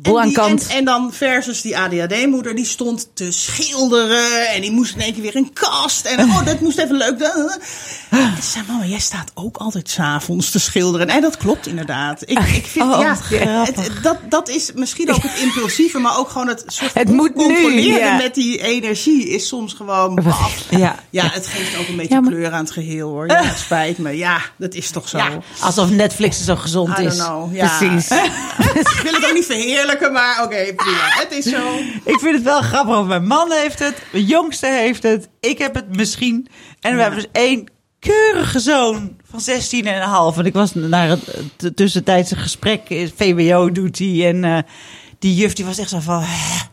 Boel en, aan die- kant. En, en dan versus die ADHD-moeder, die stond te schilderen. En die moest in één keer weer een kast. En oh, dat moest even leuk. Ze zei, mama, jij staat ook altijd s'avonds te schilderen. En dat klopt inderdaad. Ik, ik vind, Oh, ja, het, dat, dat is misschien ook het impulsieve, maar ook gewoon het soort Het moet nu, controleren ja. met die energie is soms gewoon baf. Ja. Ja, het geeft ook een beetje Ja, maar- kleur aan het geheel hoor. Ja, het spijt me. Ja, dat is toch zo. Alsof Netflix zo gezond is. know. Precies. [LAUGHS] Ik wil het ook niet verheerlijken, maar oké, prima. Het is zo. [LAUGHS] Ik vind het wel grappig, want mijn man heeft het, mijn jongste heeft het, ik heb het misschien. En we hebben dus één keurige zoon van 16 en een half. En ik was naar het tussentijdse gesprek, eh, VWO doet hij. En eh, die juf die was echt zo van... "Hè?"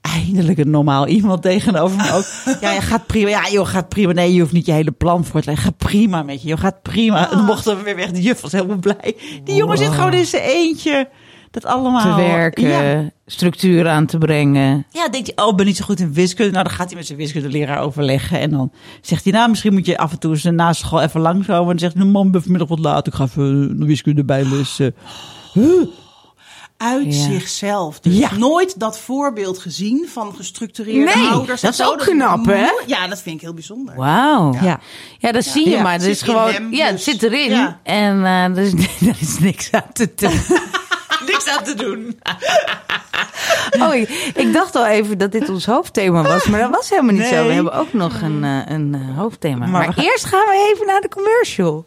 eindelijk een normaal iemand tegenover me ook. [LAUGHS] Ja, je gaat prima. Ja, joh, gaat prima. Nee, je hoeft niet je hele plan voor te leggen. Gaat prima met je. Je gaat prima. En dan mochten we weer weg. De juf was helemaal blij. Die jongen zit gewoon in zijn eentje. Dat allemaal. te werken, Ja. structuur aan te brengen. Ja, denkt hij, oh, ik ben niet zo goed in wiskunde. Nou, dan gaat hij met zijn wiskundeleraar overleggen. En dan zegt hij, nou, misschien moet je af en toe eens na school even langskomen. En dan zegt hij, nou, man, ben vanmiddag wat laat. Ik ga even de wiskunde bijlessen. Uit Ja. zichzelf. Dus Ja. nooit dat voorbeeld gezien van gestructureerde Nee, ouders. dat is ook knap, hè? Ja, dat vind ik heel bijzonder. Wauw. Ja. Ja. dat zie je maar. Het zit is gewoon, hem, ja, het dus. zit erin. Ja. En eh, er, is, [LAUGHS] er is niks aan te doen. [LAUGHS] Niks aan te doen. [LAUGHS] Oh, ik, ik dacht al even dat dit ons hoofdthema was, maar dat was helemaal niet zo. We hebben ook nog een, eh, een eh, hoofdthema. Maar, Maar eerst gaan we even naar de commercial.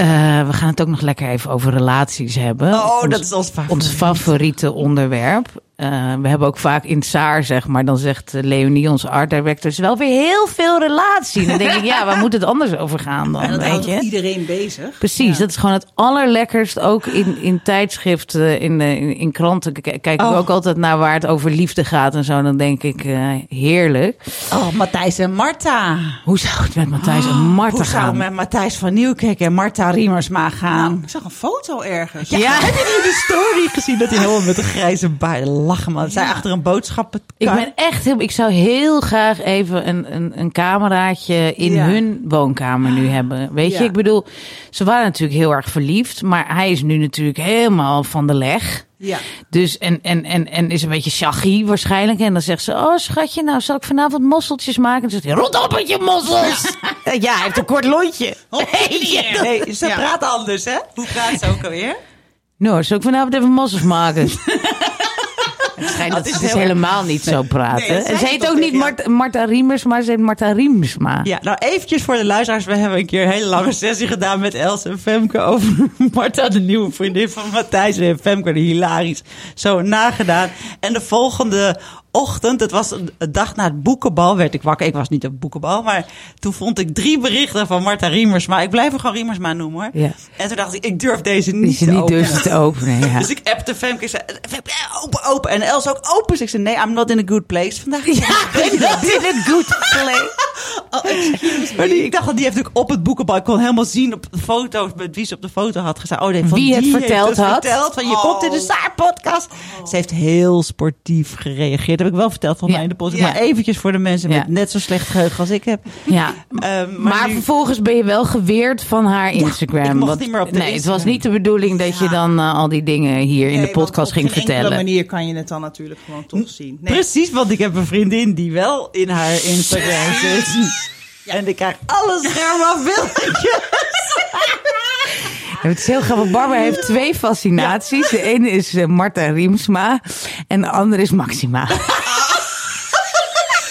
eh, we gaan het ook nog lekker even over relaties hebben. Oh, dat Ons- is ons favoriet. Ons favoriete onderwerp. Eh, we hebben ook vaak in Saar, zeg maar, dan zegt eh, Leonie, onze art director, is wel weer heel veel relatie. Dan denk ik, ja, waar moet het anders over gaan dan, En dat weet houdt je? iedereen bezig. Precies, dat is gewoon het allerlekkerst. Ook in, in tijdschriften, in, in, in kranten k- kijk ik Oh. ook altijd naar waar het over liefde gaat en zo. Dan denk ik, heerlijk. Oh, Matthijs en Marta. Hoe zou het met Matthijs en Marta Hoe zou gaan? het met Matthijs van Nieuwkerk en Marta Riemersma gaan? Ik zag een foto ergens. Ja. Heb je die story gezien dat hij helemaal met een grijze baard lachen man? Zij achter een boodschappen. Ik ben echt heel, ik zou heel graag even een, een, een cameraatje in Ja. hun woonkamer nu hebben. Weet je, ik bedoel, ze waren natuurlijk heel erg verliefd, maar hij is nu natuurlijk helemaal van de leg. Ja. Dus en, en, en, en is een beetje shaggy waarschijnlijk. En dan zegt ze: Oh, schatje, nou zal ik vanavond mosseltjes maken? En dan zegt hij: Rot op met je mossels! [LAUGHS] Ja, hij heeft een kort lontje. [LAUGHS] Oh, Nee, ze Ja. praat anders, hè? Hoe praat ze ook alweer? Nou, zal ik vanavond even mossels maken? [LAUGHS] Het schijnt dat Dat is heel- helemaal niet zo praten. Nee, ze heet ook niet Mart, Marta Riemers, maar ze heet Marta Riemsma. Ja, nou eventjes voor de luisteraars. We hebben een keer een hele lange sessie gedaan met Els en Femke over [LAUGHS] Marta, de nieuwe vriendin van Matthijs. En Femke, de hilarisch, zo nagedaan. En de volgende ochtend, het was een een dag na het boekenbal, werd ik wakker. Ik was niet op het boekenbal, maar toen vond ik drie berichten van Marta Riemersma. Ik blijf haar gewoon Riemersma noemen hoor. Ja. En toen dacht ik, ik durf deze niet te niet openen. durven te openen. Ja. Dus ik appte Femke. Ik zei, open, open. En Els ook, open. Dus ik zei, nee, I'm not in a good place vandaag. Ja, dat is het goed play. Maar die, ik dacht dat die heeft natuurlijk op het boekenbal. Ik kon helemaal zien op de foto's met wie ze op de foto had gestaan. Oh, nee, van Wie het die verteld heeft het had. verteld. Van je komt in de Saar podcast. Ze heeft heel sportief gereageerd. Heb ik wel verteld van mij in de podcast. Maar eventjes voor de mensen met net zo slecht geheugen als ik heb. Ja. Ehm, Maar, nu- vervolgens ben je wel geweerd van haar Instagram. want- niet meer op de Nee, het was niet de bedoeling dat je dan eh, al die dingen hier in de podcast op ging geen enkele vertellen. manier kan je het dan natuurlijk gewoon toch zien. Nee. Precies, want ik heb een vriendin die wel in haar Instagram zit. En ik krijg alle schermafbeeldingen. [LAUGHS] Het is heel grappig. Barbara heeft twee fascinaties. De ene is eh, Marta Riemsma en de andere is Maxima. [LAUGHS]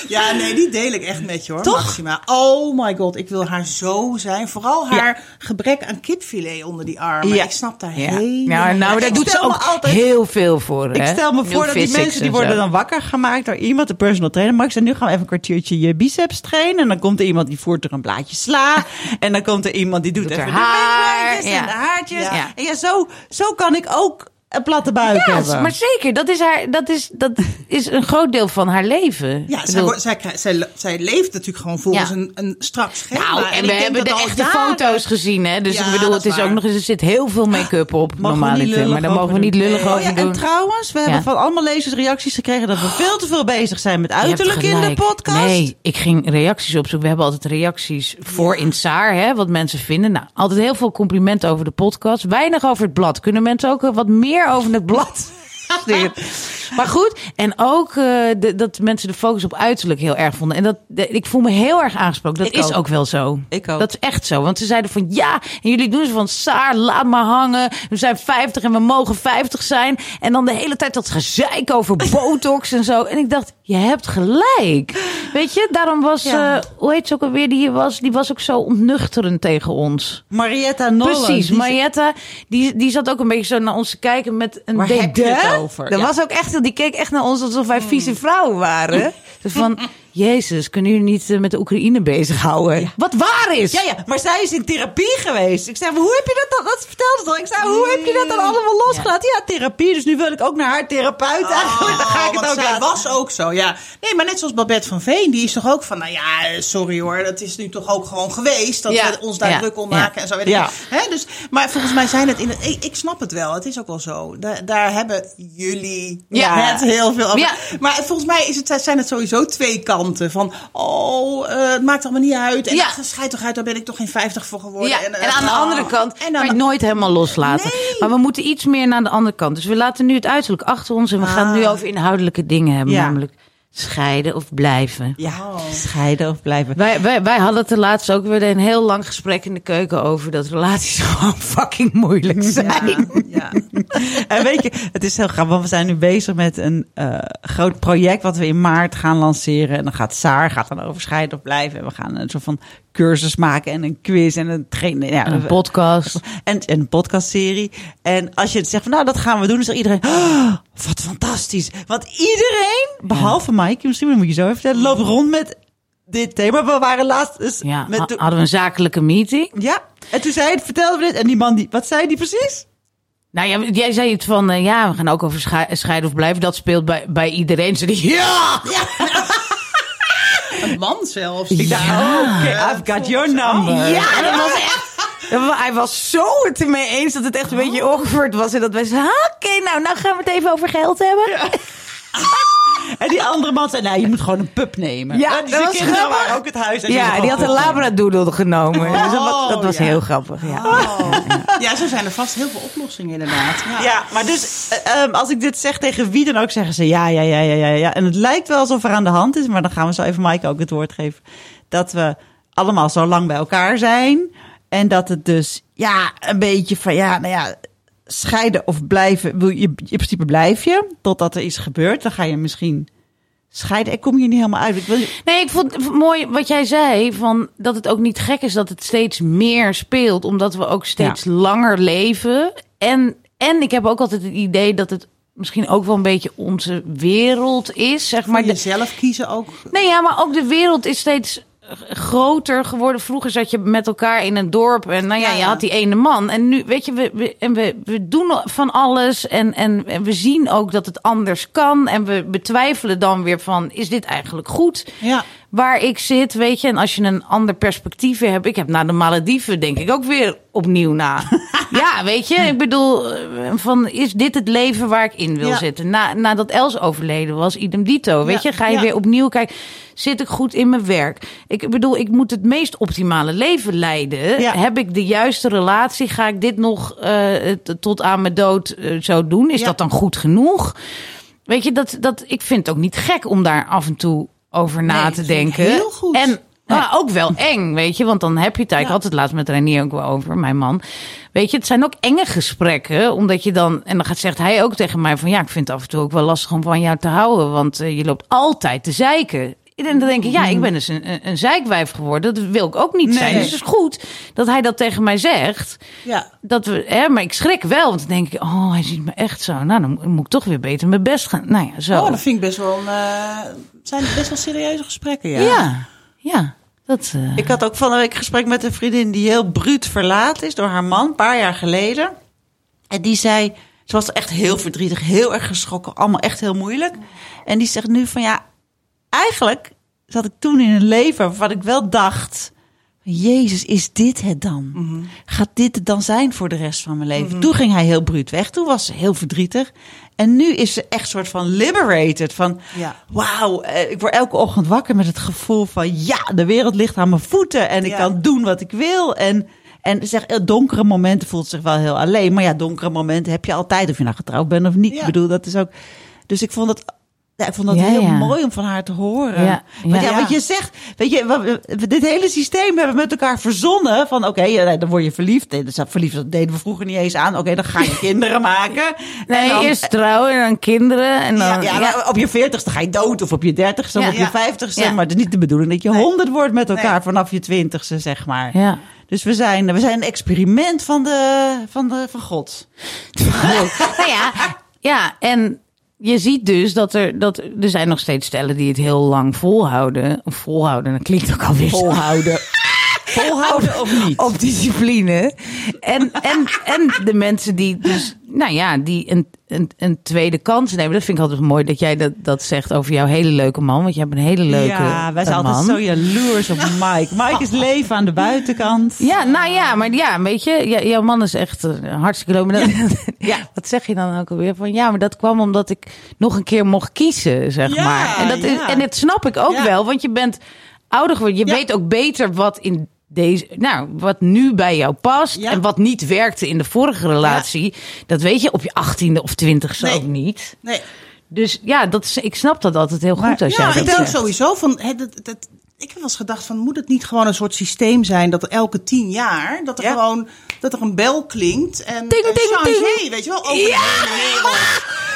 Ja, nee, die deel ik echt met je hoor, Toch? Maxima. Oh my god, ik wil haar zo zijn. Vooral haar gebrek aan kipfilet onder die armen. Ja. Ik snap daar Ja. helemaal Nou, nou, daar doet ze ook altijd- heel veel voor. Ik hè? stel me voor dat die mensen die en worden dan wakker gemaakt door iemand, de personal trainer. Max, en nu gaan we even een kwartiertje je biceps trainen. En dan komt er iemand die voert er een blaadje sla. [LAUGHS] en dan komt er iemand die doet, Doet even haar ja. en de haartjes. Ja. En ja, zo, zo kan ik ook een platte buik Ja, hebben. maar zeker. Dat is, haar, dat, is, dat [LAUGHS] is een groot deel van haar leven. Ja, zij, bedoel, zij, krijgt- zij, zij leeft natuurlijk gewoon volgens Ja. een, een strak schema. nou, en, we hebben de echte jaren- foto's gezien, hè? Dus Ja, ik bedoel, het is ook nog eens, er zit heel veel make-up op, lullig Maar daar mogen we over niet doen. lullig Oh over ja, doen. En trouwens, we hebben Ja. van allemaal lezers reacties gekregen dat we veel te veel bezig zijn met uiterlijk in de gelijk. podcast. Nee, ik ging reacties opzoeken. We hebben altijd reacties voor in Saar, hè, wat mensen vinden. Nou, altijd heel veel complimenten over de podcast. Weinig over het blad. Kunnen mensen ook wat meer over het blad? [LAUGHS] Maar goed, en ook eh, de, dat mensen de focus op uiterlijk heel erg vonden. En dat, de- ik voel me heel erg aangesproken. Dat Ik is ook. ook wel zo. Ik ook. Dat is echt zo. Want ze zeiden van ja, en jullie doen ze van Saar, laat maar hangen. We zijn 50 en we mogen 50 zijn. En dan de hele tijd dat gezeik over [LAUGHS] botox en zo. En ik dacht, je hebt gelijk. Weet je, daarom was, Ja. eh, hoe heet ze ook alweer die hier was? Die was ook zo ontnuchterend tegen ons. Marietta Nolle. Precies, die- Marietta, die, die zat ook een beetje zo naar ons te kijken met een Waar dédain. heb je het over? Dat Ja. was ook echt, die keek echt naar ons alsof wij vieze vrouwen waren. Dus van, Jezus, kunnen jullie niet eh, met de Oekraïne bezighouden? Wat waar is? Ja, ja, maar zij is in therapie geweest. Ik zei, maar hoe heb je dat dan? Dat vertelde ze al. Ik zei, hoe heb je dat dan allemaal losgelaten? Ja. therapie. Dus nu wil ik ook naar haar therapeut. Eigenlijk, dan ga ik het ook laten. was ook zo, ja. Nee, maar net zoals Babette van Veen, die is toch ook van, nou ja, sorry hoor, dat is nu toch ook gewoon geweest dat Ja. we ons daar Ja. druk om Ja. maken en zo. Weet ik. Ja. Hè, dus, maar volgens mij zijn het in het, ik, ik snap het wel, het is ook wel zo. Daar, daar hebben jullie Ja. het heel veel over. Ja. Maar volgens mij is het, zijn het sowieso twee kanten van, oh, eh, het maakt allemaal niet uit. En Ja. schijt toch uit, daar ben ik toch geen 50 voor geworden. Ja, en, en, eh, aan de oh. andere kant En kan dan- nooit helemaal loslaten. Nee. Maar we moeten iets meer naar de andere kant. Dus we laten nu het uiterlijk achter ons en we gaan het nu over inhoudelijke dingen hebben. Ja. Namelijk scheiden of blijven. Ja, scheiden of blijven. Wij, wij, wij hadden het er laatst ook weer een heel lang gesprek in de keuken over dat relaties [LAUGHS] gewoon fucking moeilijk zijn. Ja. En weet je, het is heel grappig, want we zijn nu bezig met een eh, groot project wat we in maart gaan lanceren. En dan gaat Saar gaat dan over scheiden of blijven. En we gaan een soort van cursus maken en een quiz en een training. Ja, Een podcast. En, en een podcastserie. En als je het zegt van nou, dat gaan we doen, is er iedereen. "Oh, wat fantastisch. Want iedereen, behalve Mike, misschien moet je zo even vertellen, loopt rond met dit thema. We waren laatst dus Ja, met de- hadden we een zakelijke meeting. ja. En toen zei het, vertelden we dit. En die man, die, wat zei die precies? Nou ja, jij zei het van, eh, ja, we gaan ook over schei- scheiden of blijven. Dat speelt bij, bij iedereen. Ze die, ja! Een man zelfs. Ik dacht, Ja. oh, oké, I've got your number. Ja, dat was echt. Hij was zo het ermee eens dat het echt een beetje awkward was. En dat wij zeiden, "Ah, oké, nou, nou gaan we het even over geld hebben. [LAUGHS] En die andere man zei, nou, je moet gewoon een pup nemen. Ja, En dus dat was kinderen grappig. waren ook het huis. en Ja, die had een oh, labradoodle genomen. Dus dat was, dat was ja. heel grappig. Ja. Oh. Ja, zo zijn er vast heel veel oplossingen inderdaad. Ja. Ja, maar dus eh, ehm, als ik dit zeg tegen wie dan ook, zeggen ze ja, ja, ja, ja, ja, ja. En het lijkt wel alsof er aan de hand is, maar dan gaan we zo even Maaike ook het woord geven. Dat we allemaal zo lang bij elkaar zijn. En dat het dus, ja, een beetje van, ja, nou ja, scheiden of blijven. Wil je, in principe blijf je, totdat er iets gebeurt. Dan ga je misschien scheiden. Ik kom hier niet helemaal uit. Ik wil, Nee, ik vond het mooi wat jij zei. Van dat het ook niet gek is dat het steeds meer speelt. Omdat we ook steeds langer leven. En, en ik heb ook altijd het idee dat het misschien ook wel een beetje onze wereld is. Zeg Maar jezelf kiezen ook. Nee, ja, maar ook de wereld is steeds groter geworden. Vroeger zat je met elkaar in een dorp en nou ja, Ja, je had die ene man. En nu, weet je, we, we, en we, we doen van alles en, en, en we zien ook dat het anders kan. En we betwijfelen dan weer van, is dit eigenlijk goed? Ja. Waar ik zit, weet je, en als je een ander perspectief hebt. Ik heb na de Malediven denk ik ook weer opnieuw na. [LAUGHS] ja, weet je, ik bedoel, eh, van is dit het leven waar ik in wil Ja. zitten? Na, nadat Els overleden was, idem dito. Weet Ja, je, ga je ja. weer opnieuw kijken. Zit ik goed in mijn werk? Ik bedoel, ik moet het meest optimale leven leiden. Heb ik de juiste relatie? Ga ik dit nog eh, tot aan mijn dood eh, zo doen? Is dat dan goed genoeg? Weet je, dat, dat, ik vind het ook niet gek om daar af en toe over na Nee, te denken. heel goed. En maar ook wel eng, weet je. Want dan heb je het eigenlijk Ja. altijd laatst met Renier ook wel over, mijn man. Weet je, het zijn ook enge gesprekken. Omdat je dan, en dan gaat, zegt hij ook tegen mij van... ja, ik vind het af en toe ook wel lastig om van jou te houden. Want eh, je loopt altijd te zeiken. En dan denk ik, ja, ik ben dus een, een, een zeikwijf geworden. Dat wil ik ook niet zijn. Nee. Dus het is goed dat hij dat tegen mij zegt. Ja. Dat we, hè, maar ik schrik wel, want dan denk ik, oh, hij ziet me echt zo. Nou, dan moet ik toch weer beter mijn best gaan. Nou ja, zo. Oh, dat vind ik best wel een, eh, zijn best wel serieuze gesprekken, ja. ja. ja, dat. eh, Ik had ook van de week een gesprek met een vriendin die heel bruut verlaat is door haar man, een paar jaar geleden. En die zei, Ze was echt heel verdrietig, heel erg geschrokken, allemaal echt heel moeilijk. En die zegt nu van ja, eigenlijk zat ik toen in een leven waarvan ik wel dacht... Jezus, is dit het dan? Mhm. Gaat dit het dan zijn voor de rest van mijn leven? Toen ging hij heel bruut weg. Toen was ze heel verdrietig. En nu is ze echt soort van liberated. Van, Ja. wauw, eh, ik word elke ochtend wakker met het gevoel van... ja, de wereld ligt aan mijn voeten en ik Ja. kan doen wat ik wil. En, en zeg, eh, donkere momenten voelt zich wel heel alleen. Maar ja, donkere momenten heb je altijd, of je nou getrouwd bent of niet. Ja. Ik bedoel, dat is ook... Dus ik vond dat... Ja, ik vond dat Ja, heel ja. mooi om van haar te horen. Ja, Want ja, wat je zegt, weet je, we- dit hele systeem hebben we met elkaar verzonnen. Van oké, ja, nee, dan word je verliefd. Nee, dat verliefd dat deden we vroeger niet eens aan. Oké, dan ga je [LAUGHS] kinderen maken. Nee, dan- eerst trouwen en dan kinderen. En dan, ja, ja, maar op je veertigste ga je dood of op je dertigste of op je vijftigste. Maar het is niet de bedoeling dat je Nee. honderd wordt met elkaar Nee. vanaf je twintigste, zeg maar. Ja. Dus we zijn, we zijn een experiment van, de, van, de, van God. [LAUGHS] nou ja, ja, en je ziet dus dat er, dat er zijn nog steeds stellen die het heel lang volhouden. Volhouden, dat klinkt ook alweer zo. [LAUGHS] Volhouden. Of niet? Op discipline. En, en, en de mensen die dus, nou ja, die een, een, een tweede kans nemen. Dat vind ik altijd mooi dat jij dat, dat zegt over jouw hele leuke man. Want je hebt een hele leuke ja, wij zijn man. altijd zo jaloers op Mike. Mike is leven aan de buitenkant. Ja, nou ja, maar ja, weet je, jouw man is echt eh, hartstikke leuk. Dat- [LAUGHS] Ja. Wat zeg je dan ook alweer? Van ja, maar dat kwam omdat ik nog een keer mocht kiezen, zeg Ja, maar. En dat, is, ja. en dat snap ik ook Ja. wel, want je bent ouder geworden. Je Ja. weet ook beter wat in deze, nou, wat nu bij jou past Ja. en wat niet werkte in de vorige relatie. Dat weet je op je achttiende of twintigste Nee. ook niet. Nee. Dus ja, dat is, ik snap dat altijd heel goed als Ja, jij ik dat denk zegt. sowieso van. Hè, dat, dat, ik heb wel eens gedacht van moet het niet gewoon een soort systeem zijn dat er elke tien jaar dat er Ja. gewoon dat er een bel klinkt en Ding, een ding, weet je wel, over de hele wereld.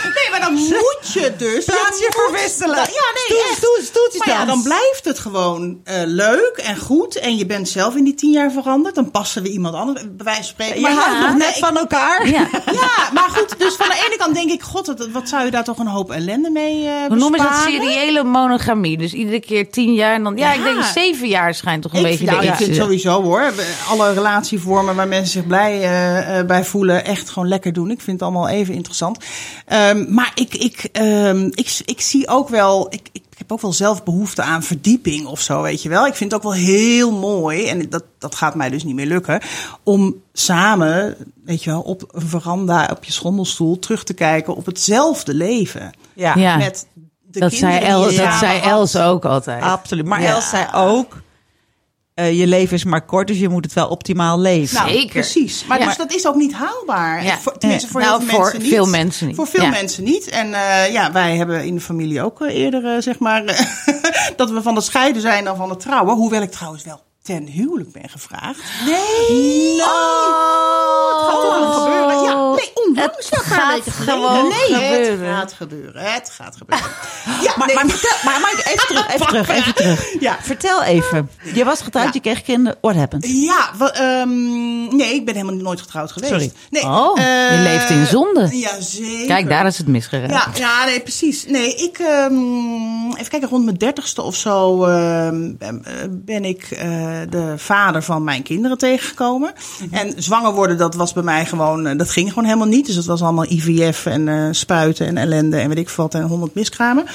Nee, maar dan moet je dus. Plaats je verwisselen. Ja, nee, stoeltjes Maar ja, dan blijft het gewoon eh, leuk en goed. En je bent zelf in die tien jaar veranderd. Dan passen we iemand anders, bij wijze van spreken. Je Maar houdt ja, nog net van elkaar. Ja. Ja, maar goed. Dus van de ene kant denk ik, god, wat, wat zou je daar toch een hoop ellende mee eh We noemen ze dat besparen? seriële monogamie. Dus iedere keer tien jaar en dan... Ja, ik denk zeven jaar schijnt toch een Ik, beetje nou, de ik vind sowieso hoor, alle relatievormen waar mensen zich blij eh, eh, bij voelen, echt gewoon lekker doen. Ik vind het allemaal even interessant. Ehm, maar ik, ik, ehm, ik, ik zie ook wel, ik, ik heb ook wel zelf behoefte aan verdieping of zo, weet je wel. Ik vind het ook wel heel mooi, en dat, dat gaat mij dus niet meer lukken, om samen, weet je wel, op een veranda, op je schommelstoel, terug te kijken op hetzelfde leven. Ja, Ja. Met de dat zei, kinderen die El, je dat zei. Els ook altijd. absoluut. Maar Ja. Els zei ook, eh, je leven is maar kort, dus je moet het wel optimaal leven. Nou, Zeker. precies. Maar Ja. dus dat is ook niet haalbaar. Ja. Voor, tenminste, voor Nou, heel veel voor mensen niet. veel mensen niet. Voor veel Ja. mensen niet. En eh, ja, wij hebben in de familie ook eh, eerder, [LAUGHS] zeg maar, [LAUGHS] dat we van het scheiden zijn dan van het trouwen. Hoewel ik trouwens wel ten huwelijk ben gevraagd. Nee! Het gaat nog gebeuren? Ja, nee, onlangs. Het een gaat gewoon nee, gebeuren. Het gaat gebeuren. Het gaat gebeuren. [GASPS] Ja, Maar, nee. maar, vertel, maar Mike, even [LAUGHS] terug, even terug, even terug. Ja. Vertel even. Je was getrouwd, Ja. je kreeg kinderen. What happened? Ja, ehm, nee, ik ben helemaal nooit getrouwd geweest. Sorry. Nee, Oh, je eh, leeft in zonde. Ja, zeker. Kijk, daar is het misgegaan. Ja, ja, nee, precies. Nee, ik, ehm, even kijken, rond mijn dertigste of zo ehm, ben- eh, ben ik eh, de vader van mijn kinderen tegengekomen. En zwanger worden, dat was bij mij gewoon, eh, dat ging gewoon helemaal niet. Dus het was allemaal IVF en eh, spuiten en ellende en weet ik wat en honderd miskramen.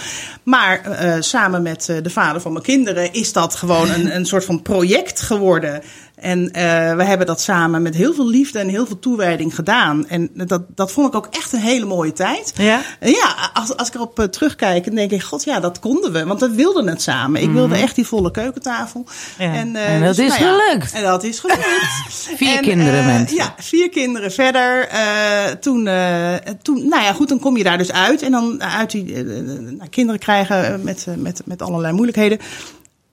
Maar eh, samen met de vader van mijn kinderen is dat gewoon een, een soort van project geworden. En eh, we hebben dat samen met heel veel liefde en heel veel toewijding gedaan. En dat, dat vond ik ook echt een hele mooie tijd. Ja? En Ja, als, als ik erop eh, terugkijk, dan denk ik, god ja, dat konden we. Want we wilden het samen. Ik wilde echt die volle keukentafel. Ja. eh, Mhm. En dat is nou ja, gelukt. En dat is gelukt. [LAUGHS] Vier En, kinderen, eh, mensen. Ja, vier kinderen verder. Eh, toen, eh, toen, nou ja, goed, dan kom je daar dus uit. En dan uit die eh, eh, nou, kinderen krijgen eh, met, eh, met, met allerlei moeilijkheden.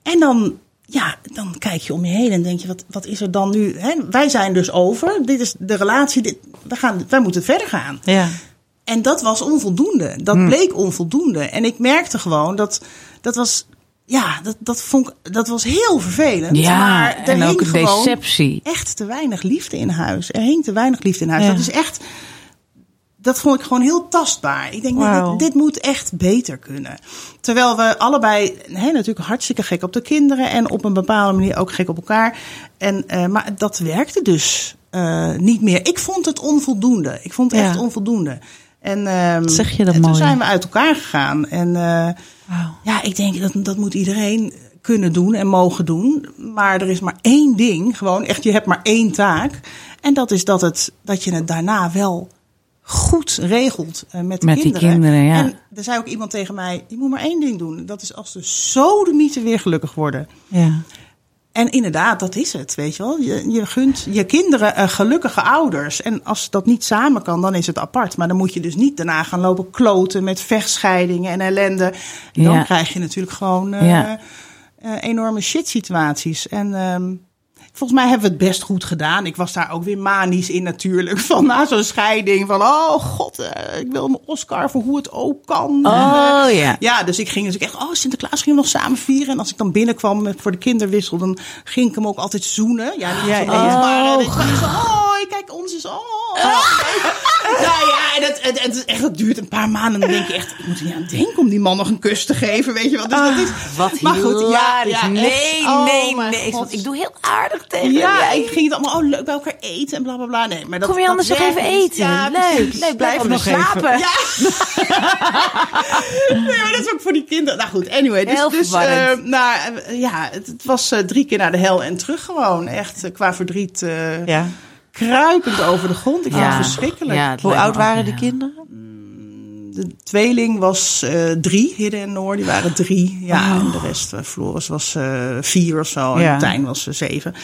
En dan, ja, dan kijk je om je heen en denk je, wat, wat is er dan nu? Hè? Wij zijn dus over. Dit is de relatie. Dit, we gaan, wij moeten verder gaan. Ja. En dat was onvoldoende. Dat Hmm. bleek onvoldoende. En ik merkte gewoon dat dat was. Ja, dat, dat, vond dat was heel vervelend. Ja, maar er en ook hing gewoon deceptie. echt te weinig liefde in huis. Er hing te weinig liefde in huis. Ja. Dat is echt. Dat vond ik gewoon heel tastbaar. Ik denk, Wauw. dit, dit moet echt beter kunnen. Terwijl we allebei hè, natuurlijk hartstikke gek op de kinderen. En op een bepaalde manier ook gek op elkaar. En, eh, maar dat werkte dus eh, niet meer. Ik vond het onvoldoende. Ik vond het Ja. echt onvoldoende. En, ehm, Zeg je dat en toen zijn we uit elkaar gegaan. En eh, ja, ik denk dat dat moet iedereen kunnen doen en mogen doen. Maar er is maar één ding, gewoon echt, je hebt maar één taak. En dat is dat, het, dat je het daarna wel goed regelt eh, met de Met die kinderen. kinderen, ja. En er zei ook iemand tegen mij, je moet maar één ding doen. Dat is als de sodemieten weer gelukkig worden. Ja. En inderdaad, dat is het, weet je wel. Je, je gunt je kinderen eh, gelukkige ouders. En als dat niet samen kan, dan is het apart. Maar dan moet je dus niet daarna gaan lopen kloten met vechtscheidingen en ellende. En dan Ja. krijg je natuurlijk gewoon Ja. eh, enorme shit situaties. En ehm, volgens mij hebben we het best goed gedaan. Ik was daar ook weer manisch in natuurlijk. [LAUGHS] Van na zo'n scheiding van, oh god, eh, ik wil mijn Oscar voor hoe het ook kan. Oh ja. Ja, dus ik ging dus echt, oh Sinterklaas gingen we nog samen vieren. En als ik dan binnenkwam met, voor de kinderwissel, dan ging ik hem ook altijd zoenen. Ja, lief, maar eh, Oh. Kijk, ons is, oh. Nou ja, en het, het, het, is echt, het duurt een paar maanden. En dan denk je echt, ik moet er niet aan denken om die man nog een kus te geven, weet je wel. Dus dat is, Wat maar goed, ja, ja, echt. nee, Oh, nee, nee. Ik, God. ik doe heel aardig tegen Ja, ik ging het allemaal oh, leuk bij elkaar eten en bla bla bla. Nee, maar dat, Kom je anders nog even eten? Ja, leuk, leuk. Blijf nog even. slapen. Ja. [LAUGHS] nee, maar dat is ook voor die kinderen. Nou goed, anyway. Dus, Heel dus eh, nou, ja, het, het was eh, drie keer naar de hel en terug gewoon. Echt eh, qua verdriet ja. Kruipend over de grond. Ik vond het verschrikkelijk. Ja, het Hoe oud waren de kinderen? De tweeling was eh, drie, Hidde en Noor, die waren drie. Ja, en de rest, eh, Floris was eh, vier of zo. En. Tijn was zeven.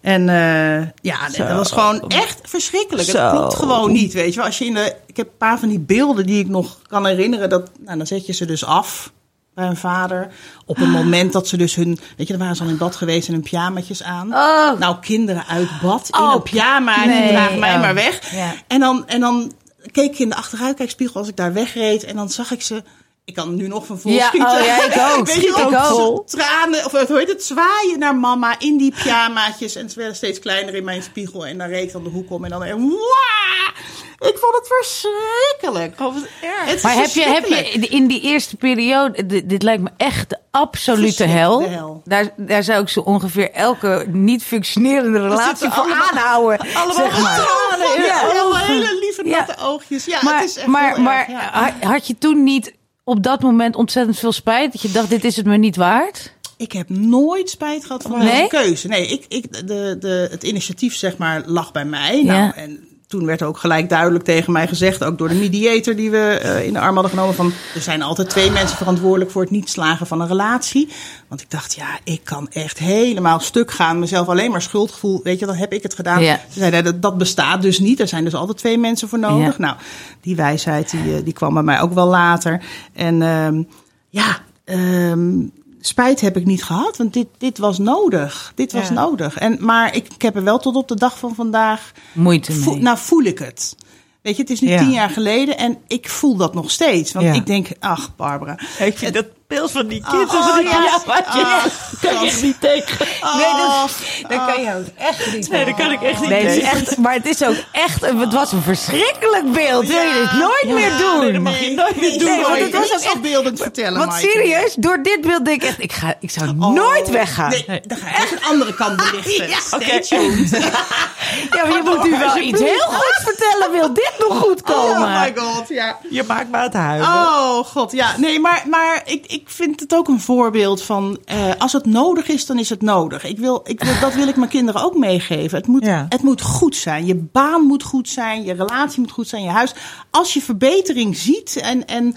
En eh, ja, Zo. dat was gewoon echt verschrikkelijk. Zo. Het klopt gewoon niet, weet je wel. Als je in de, ik heb een paar van die beelden die ik nog kan herinneren. Dat, nou, dan zet je ze dus af bij hun vader. Op een moment dat ze dus hun, weet je, dan waren ze al in bad geweest en hun pyjamaatjes aan. Oh. Nou, kinderen uit bad in Oh, een pyjama en nee, draag mij oh. maar weg. Ja. En dan, en dan keek ik in de achteruitkijkspiegel als ik daar wegreed. En dan zag ik ze. Ik kan nu nog van vol Ja, schieten. oh ja, ik [LAUGHS] ook. Weet je Ik ook. Tranen, of hoe heet het, zwaaien naar mama in die pyjamaatjes. En ze werden steeds kleiner in mijn spiegel. En dan reed ik dan de hoek om. En dan, en ik vond het verschrikkelijk. Oh, wat erg. Het Maar heb je, heb je in die eerste periode, dit, dit lijkt me echt de absolute hel. Daar, daar zou ik zo ongeveer elke niet functionerende relatie voor allemaal- aanhouden. Allemaal zeg maar. tranen, Ja, hele lieve Ja. natte oogjes. Ja, maar het is echt maar, maar erg, had je toen niet op dat moment ontzettend veel spijt? Dat je dacht, dit is het me niet waard? Ik heb nooit spijt gehad van Nee? deze keuze. Nee, ik, ik, de, de, het initiatief zeg maar lag bij mij. Nou, Ja. en toen werd ook gelijk duidelijk tegen mij gezegd, ook door de mediator die we eh, in de arm hadden genomen, van er zijn altijd twee mensen verantwoordelijk voor het niet slagen van een relatie. Want ik dacht, ja, ik kan echt helemaal stuk gaan, mezelf alleen maar schuldgevoel, weet je, dan heb ik het gedaan. Ja. Ze zeiden, dat, dat bestaat dus niet. Er zijn dus altijd twee mensen voor nodig. Ja. Nou, die wijsheid die, eh, die kwam bij mij ook wel later. En ehm, ja, ehm, spijt heb ik niet gehad, want dit, dit was nodig. Dit was Ja. nodig. En, maar ik, ik heb er wel tot op de dag van vandaag. Moeite mee. nou, voel ik het. Weet je, het is nu Ja. tien jaar geleden en ik voel dat nog steeds. Want Ja. ik denk, ach, Barbara. Ik vind dat beeld van die Oh, kinderen. oh, van die ja. pyjamaatjes, [LAUGHS] Ah, kan je echt niet tegen. Nee, dat, Oh, dat kan je ook echt niet. Nee, dat kan ik echt niet Nee, tegen. echt, maar het is ook echt, een- het was een verschrikkelijk beeld. Wil je dit nooit meer doen? nee, dat mag je nooit meer doen. Nee, want het was ook echt beeldend vertellen. Want Maaike. serieus, door dit beeld denk ik echt, ik, ga, ik zou Oh. nooit weggaan. Nee, dan ga ik even een andere kant belichten. [LAUGHS] Ja, Stay oké. tuned. [LAUGHS] Ja, maar je moet u wel iets heel goeds vertellen. Wil dit nog goed komen? Oh my god, ja. Je maakt me aan het huilen. Oh god, ja. Nee, maar, maar ik, ik vind het ook een voorbeeld van... eh, als het nodig is, dan is het nodig. Ik wil, ik wil, dat wil ik mijn kinderen ook meegeven. Het moet, Ja. het moet goed zijn. Je baan moet goed zijn. Je relatie moet goed zijn. Je huis. Als je verbetering ziet en, en,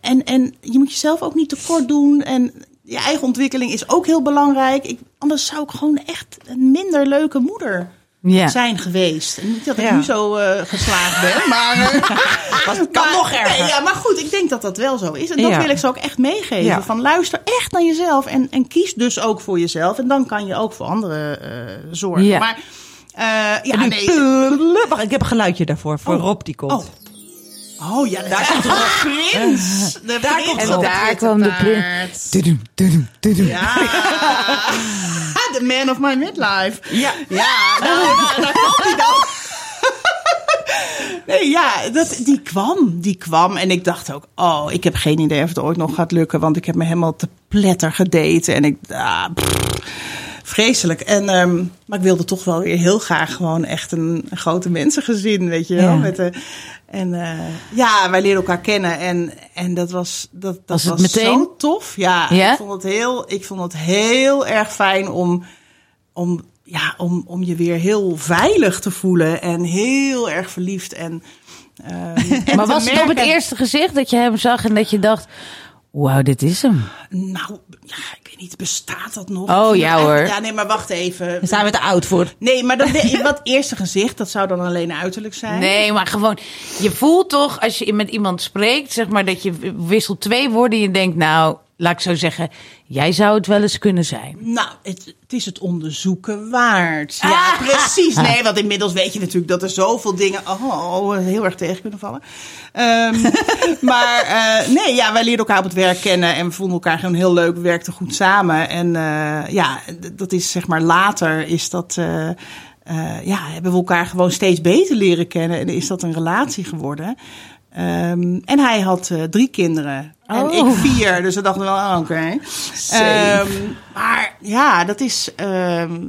en, en je moet jezelf ook niet tekort doen... En, je eigen ontwikkeling is ook heel belangrijk. Ik, anders zou ik gewoon echt een minder leuke moeder Ja. zijn geweest. En niet dat ik Ja. nu zo eh, geslaagd ben, [LAUGHS] maar... eh, [LAUGHS] het kan maar- nog erger. Nee, ja, maar goed, ik denk dat dat wel zo is. En dat Ja. wil ik ze ook echt meegeven. Ja. Van luister echt naar jezelf en, en kies dus ook voor jezelf. En dan kan je ook voor anderen eh, zorgen. Ja. Maar eh, ja, Nu- nee. Wacht, ik heb een geluidje daarvoor. Voor Rob die komt. Oh. Oh ja, daar komt de prins. De Daar prins komt En daar kwam de prins. Tudum, tudum, tudum. Ja. [LAUGHS] The man of my midlife. Ja. Ja, nou, nou, daar kwam hij dan. [LAUGHS] Nee, ja, dat, die kwam. Die kwam. En ik dacht ook, oh, ik heb geen idee of het ooit nog gaat lukken. Want ik heb me helemaal te pletter gedate. En ik, ah, pff. Vreselijk. En, ehm, maar ik wilde toch wel weer heel graag gewoon echt een, grote mensengezin, weet je wel. Ja. Met de, en eh, ja, wij leerden elkaar kennen en, en dat was, dat, dat Was meteen? zo tof. Ja, Ja? Ik, vond het heel, ik vond het heel erg fijn om, om, ja, om, om je weer heel veilig te voelen en heel erg verliefd. En, ehm, [LAUGHS] en Maar was het op het eerste gezicht dat je hem zag en dat je dacht... Wauw, dit is hem. Nou, ja, ik weet niet, bestaat dat nog? Oh, ja, hoor. Ja, nee, maar wacht even. Daar zijn we te oud voor. Nee, maar dat, wat eerste gezicht, dat zou dan alleen uiterlijk zijn. Nee, maar gewoon, je voelt toch als je met iemand spreekt, zeg maar dat je wisselt twee woorden en je denkt, nou, laat ik zo zeggen, jij zou het wel eens kunnen zijn. Nou, het, het is het onderzoeken waard. Ja, Ah. precies. [LAUGHS] Nee, want inmiddels weet je natuurlijk dat er zoveel dingen oh, oh, heel erg tegen kunnen vallen. Ehm, [LAUGHS] maar eh, nee, ja, wij leerden elkaar op het werk kennen en we vonden elkaar gewoon heel leuk. We werkten goed samen. En eh, ja, dat is zeg maar later is dat. eh, ja, hebben we elkaar gewoon steeds beter leren kennen en is dat een relatie geworden. Ehm, en hij had eh, drie kinderen. En Oh. ik vier. Dus we dachten wel, oh, oké. Ehm, maar ja, dat is. ehm,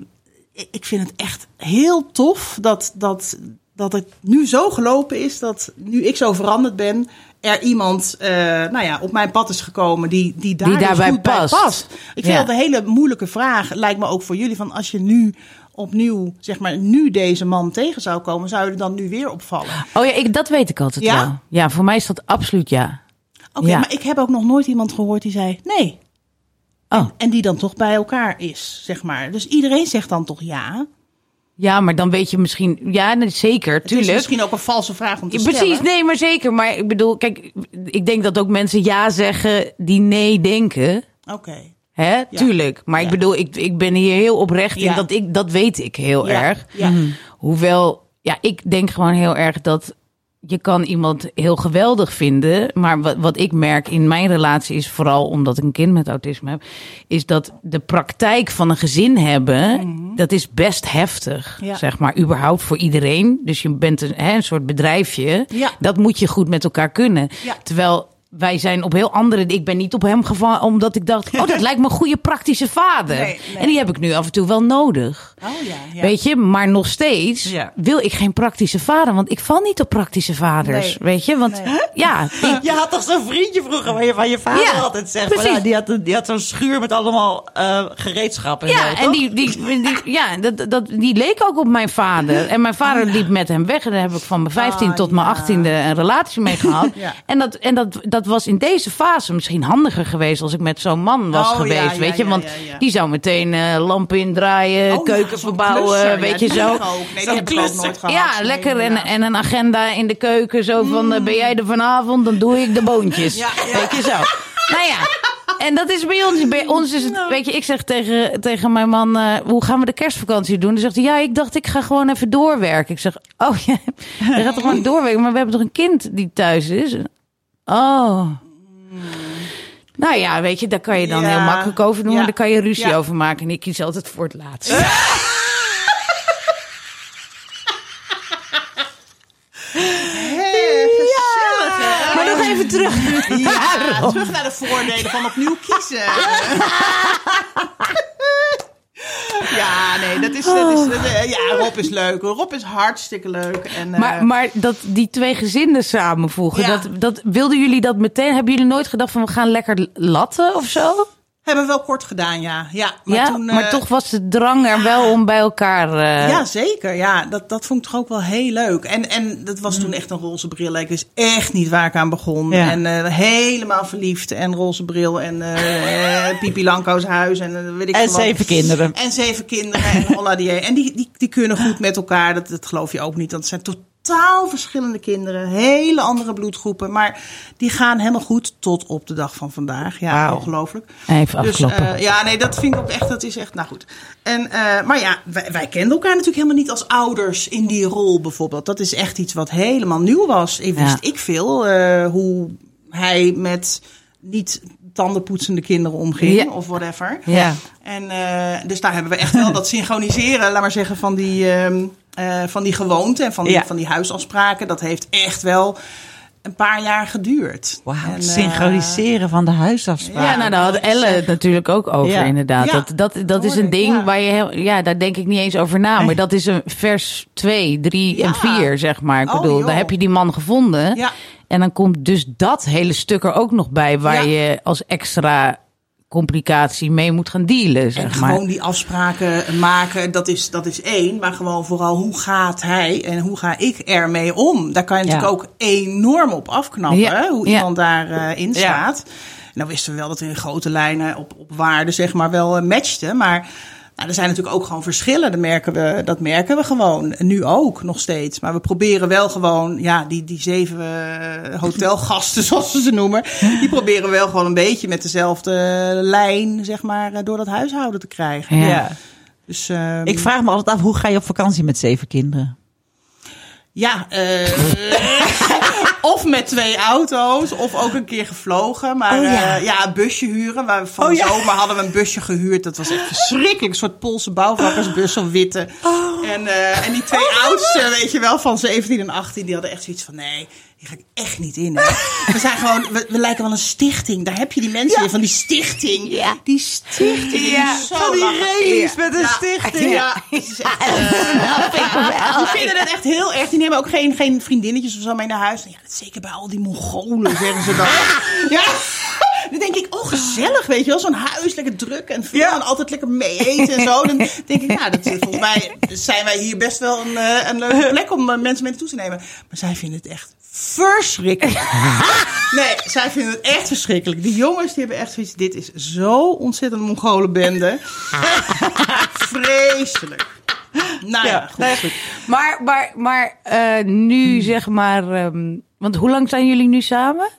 ik- ik vind het echt heel tof dat, dat, dat het nu zo gelopen is. Dat nu ik zo veranderd ben. Er iemand eh, nou ja, op mijn pad is gekomen die, die, daar Die dus daarbij goed past. bij past. Ik vind Ja. dat een hele moeilijke vraag. Lijkt me ook voor jullie. Van als je nu opnieuw, zeg maar, nu deze man tegen zou komen, zou je er dan nu weer opvallen? Oh ja, ik, dat weet ik altijd Ja? wel. Ja, voor mij is dat absoluut ja. Oké, Ja. maar ik heb ook nog nooit iemand gehoord die zei nee. Oh, En die dan toch bij elkaar is, zeg maar. Dus iedereen zegt dan toch ja. ja, maar dan weet je misschien, ja, nee, zeker, Het is tuurlijk. misschien ook een valse vraag om te Ja, stellen. Precies, nee, maar zeker. Maar ik bedoel, kijk, ik denk dat ook mensen ja zeggen die nee denken. Oké. Hè, tuurlijk. Maar ik bedoel, ik, ik ben hier heel oprecht in Ja. dat ik, dat weet ik heel Ja. erg. Ja. Hoewel, ja, ik denk gewoon heel erg dat je kan iemand heel geweldig vinden. Maar wat, wat ik merk in mijn relatie is vooral omdat ik een kind met autisme heb, is dat de praktijk van een gezin hebben, dat is best heftig. Ja. Zeg maar, überhaupt voor iedereen. Dus je bent een, hè, een soort bedrijfje. Ja. Dat moet je goed met elkaar kunnen. Ja. Terwijl wij zijn op heel andere. Ik ben niet op hem gevallen omdat ik dacht: oh, dat [LAUGHS] lijkt me een goede praktische vader. Nee, nee. En die heb ik nu af en toe wel nodig. Oh ja, ja. Weet je, maar nog steeds Ja. wil ik geen praktische vader. Want ik val niet op praktische vaders. Nee. Weet je, want ja, ik, [LAUGHS] Je had toch zo'n vriendje vroeger waar je van je vader altijd zegt. Van, ja, die had, die had zo'n schuur met allemaal eh gereedschappen. ja, en die, die, die, ja, dat, dat, die leek ook op mijn vader. En mijn vader liep met hem weg. En daar heb ik van mijn 15 Ah, tot mijn ja. 18e een relatie mee gehad. [LAUGHS] En, dat, en dat, dat was in deze fase misschien handiger geweest als ik met zo'n man was Oh, geweest. ja, weet je, want ja, die zou meteen eh, lampen indraaien, Oh keuken verbouwen, klusser. weet Ja, je zo. Nee, die heb nooit gehad. Ja, lekker. En, en een agenda in de keuken. Zo van, eh, ben jij er vanavond? Dan doe ik de boontjes. [LAUGHS] Weet je zo. Nou ja. En dat is bij ons. Bij ons is het, weet je, ik zeg tegen, tegen mijn man, eh, hoe gaan we de kerstvakantie doen? Dan zegt hij, ja, ik dacht ik ga gewoon even doorwerken. Ik zeg, oh ja, [LAUGHS] je gaat toch gewoon doorwerken? Maar we hebben toch een kind die thuis is? Oh. Nou ja, weet je, daar kan je dan Ja. heel makkelijk over doen. Ja. Daar kan je ruzie Ja. over maken. En ik kies altijd voor het laatste. [LAUGHS] Maar nog even terug. Ja, terug naar de voordelen van opnieuw kiezen. [LAUGHS] Ja, nee, dat is, dat is, dat- eh, ja, Rob is leuk. Rob is hartstikke leuk. En, eh, Maar, maar dat die twee gezinnen samenvoegen, Ja. dat, dat, wilden jullie dat meteen? Hebben jullie nooit gedacht van we gaan lekker latten of zo? Hebben we wel kort gedaan, ja. Ja, maar, ja, toen, maar eh, toch was de drang er wel om bij elkaar. eh, Ja, zeker. Ja, dat, dat vond ik toch ook wel heel leuk. En, en dat was Mm. toen echt een roze bril. Ik wist echt niet waar ik aan begon. Ja. En eh, helemaal verliefd. En roze bril. En [LAUGHS] Pipi Lanko's huis. En weet ik En wat. zeven kinderen. En zeven kinderen. En holla die. En die, die, die kunnen goed met elkaar. Dat, dat geloof je ook niet. Want het zijn totaal verschillende kinderen. Hele andere bloedgroepen. Maar die gaan helemaal goed tot op de dag van vandaag. Ja, ongelooflijk. Even Dus, eh, ja, nee, dat vind ik ook echt, dat is echt, nou goed. En, eh, maar ja, wij, wij kenden elkaar natuurlijk helemaal niet als ouders in die rol bijvoorbeeld. Dat is echt iets wat helemaal nieuw was. Ik wist Ja. ik veel eh, hoe hij met niet tandenpoetsende kinderen omging Ja. of whatever. Ja. En dus daar hebben we echt wel [LAUGHS] dat synchroniseren, laat maar zeggen, van die, ehm, eh, van die gewoonte en van die, Ja. van die huisafspraken. Dat heeft echt wel een paar jaar geduurd. Wauw, En, het eh, synchroniseren van de huisafspraken. Ja, nou, daar had Elle het natuurlijk ook over, Ja. inderdaad. Ja, dat dat, dat is een ding ja. waar je, heel, ja, daar denk ik niet eens over na. Maar dat is een vers 2, 3 en Ja. 4, zeg maar. Ik Oh, bedoel, joh. daar heb je die man gevonden. Ja. En dan komt dus dat hele stuk er ook nog bij, waar Ja. je als extra complicatie mee moet gaan dealen, En zeg maar. gewoon die afspraken maken, dat is, dat is één. Maar gewoon vooral hoe gaat hij en hoe ga ik ermee om? Daar kan je Ja. natuurlijk ook enorm op afknappen, Ja, hoe iemand daarin in staat. Nou wisten we wel dat we in grote lijnen op, op waarde zeg maar wel eh, matchten. Maar nou, er zijn natuurlijk ook gewoon verschillen. Dat merken, we, dat merken we gewoon. Nu ook nog steeds. Maar we proberen wel gewoon, ja, die, die zeven eh, hotelgasten, [LAUGHS] zoals ze ze noemen. Die proberen we wel gewoon een beetje met dezelfde lijn, zeg maar, eh, door dat huishouden te krijgen. Ja. Ja. Dus ehm, Ik vraag me altijd af, hoe ga je op vakantie met zeven kinderen? ja, eh, [LAUGHS] of met twee auto's, of ook een keer gevlogen. Maar Oh, ja. ja. ja, een busje huren. Waar van Oh, de ja. zomer hadden we een busje gehuurd. Dat was echt verschrikkelijk. Een soort Poolse bouwvakkersbus, zo'n witte. Oh. En, eh, en die twee oudsten, weet je wel, van 17 en 18, die hadden echt zoiets van: nee, hier ga ik echt niet in. Hè. We zijn gewoon, we, we lijken wel een stichting. Daar heb je die mensen weer van die stichting. Die stichting. die is zo van die rallies met een stichting. Ja, eh, die vinden het echt heel erg. Die nemen ook geen, geen vriendinnetjes of zo mee naar huis. Ja, dat zeker bij al die Mongolen, zeggen ze dan. [LAUGHS] Ja. [LAUGHS] Dan denk ik, oh gezellig, weet je wel. Zo'n huis, lekker druk en veel. En altijd lekker mee eten en zo. Dan denk ik, nou, dat, volgens mij zijn wij hier best wel een, eh, een leuke plek om eh, mensen mee naartoe te nemen. Maar zij vinden het echt verschrikkelijk. [LAUGHS] Nee, zij vinden het echt verschrikkelijk. Die jongens die hebben echt zoiets. Dit is zo ontzettend Mongolenbende. Vreselijk. [LAUGHS] Nou ja, goed. nee, goed. Maar, maar, maar eh, nu zeg maar... ehm, want hoe lang zijn jullie nu samen?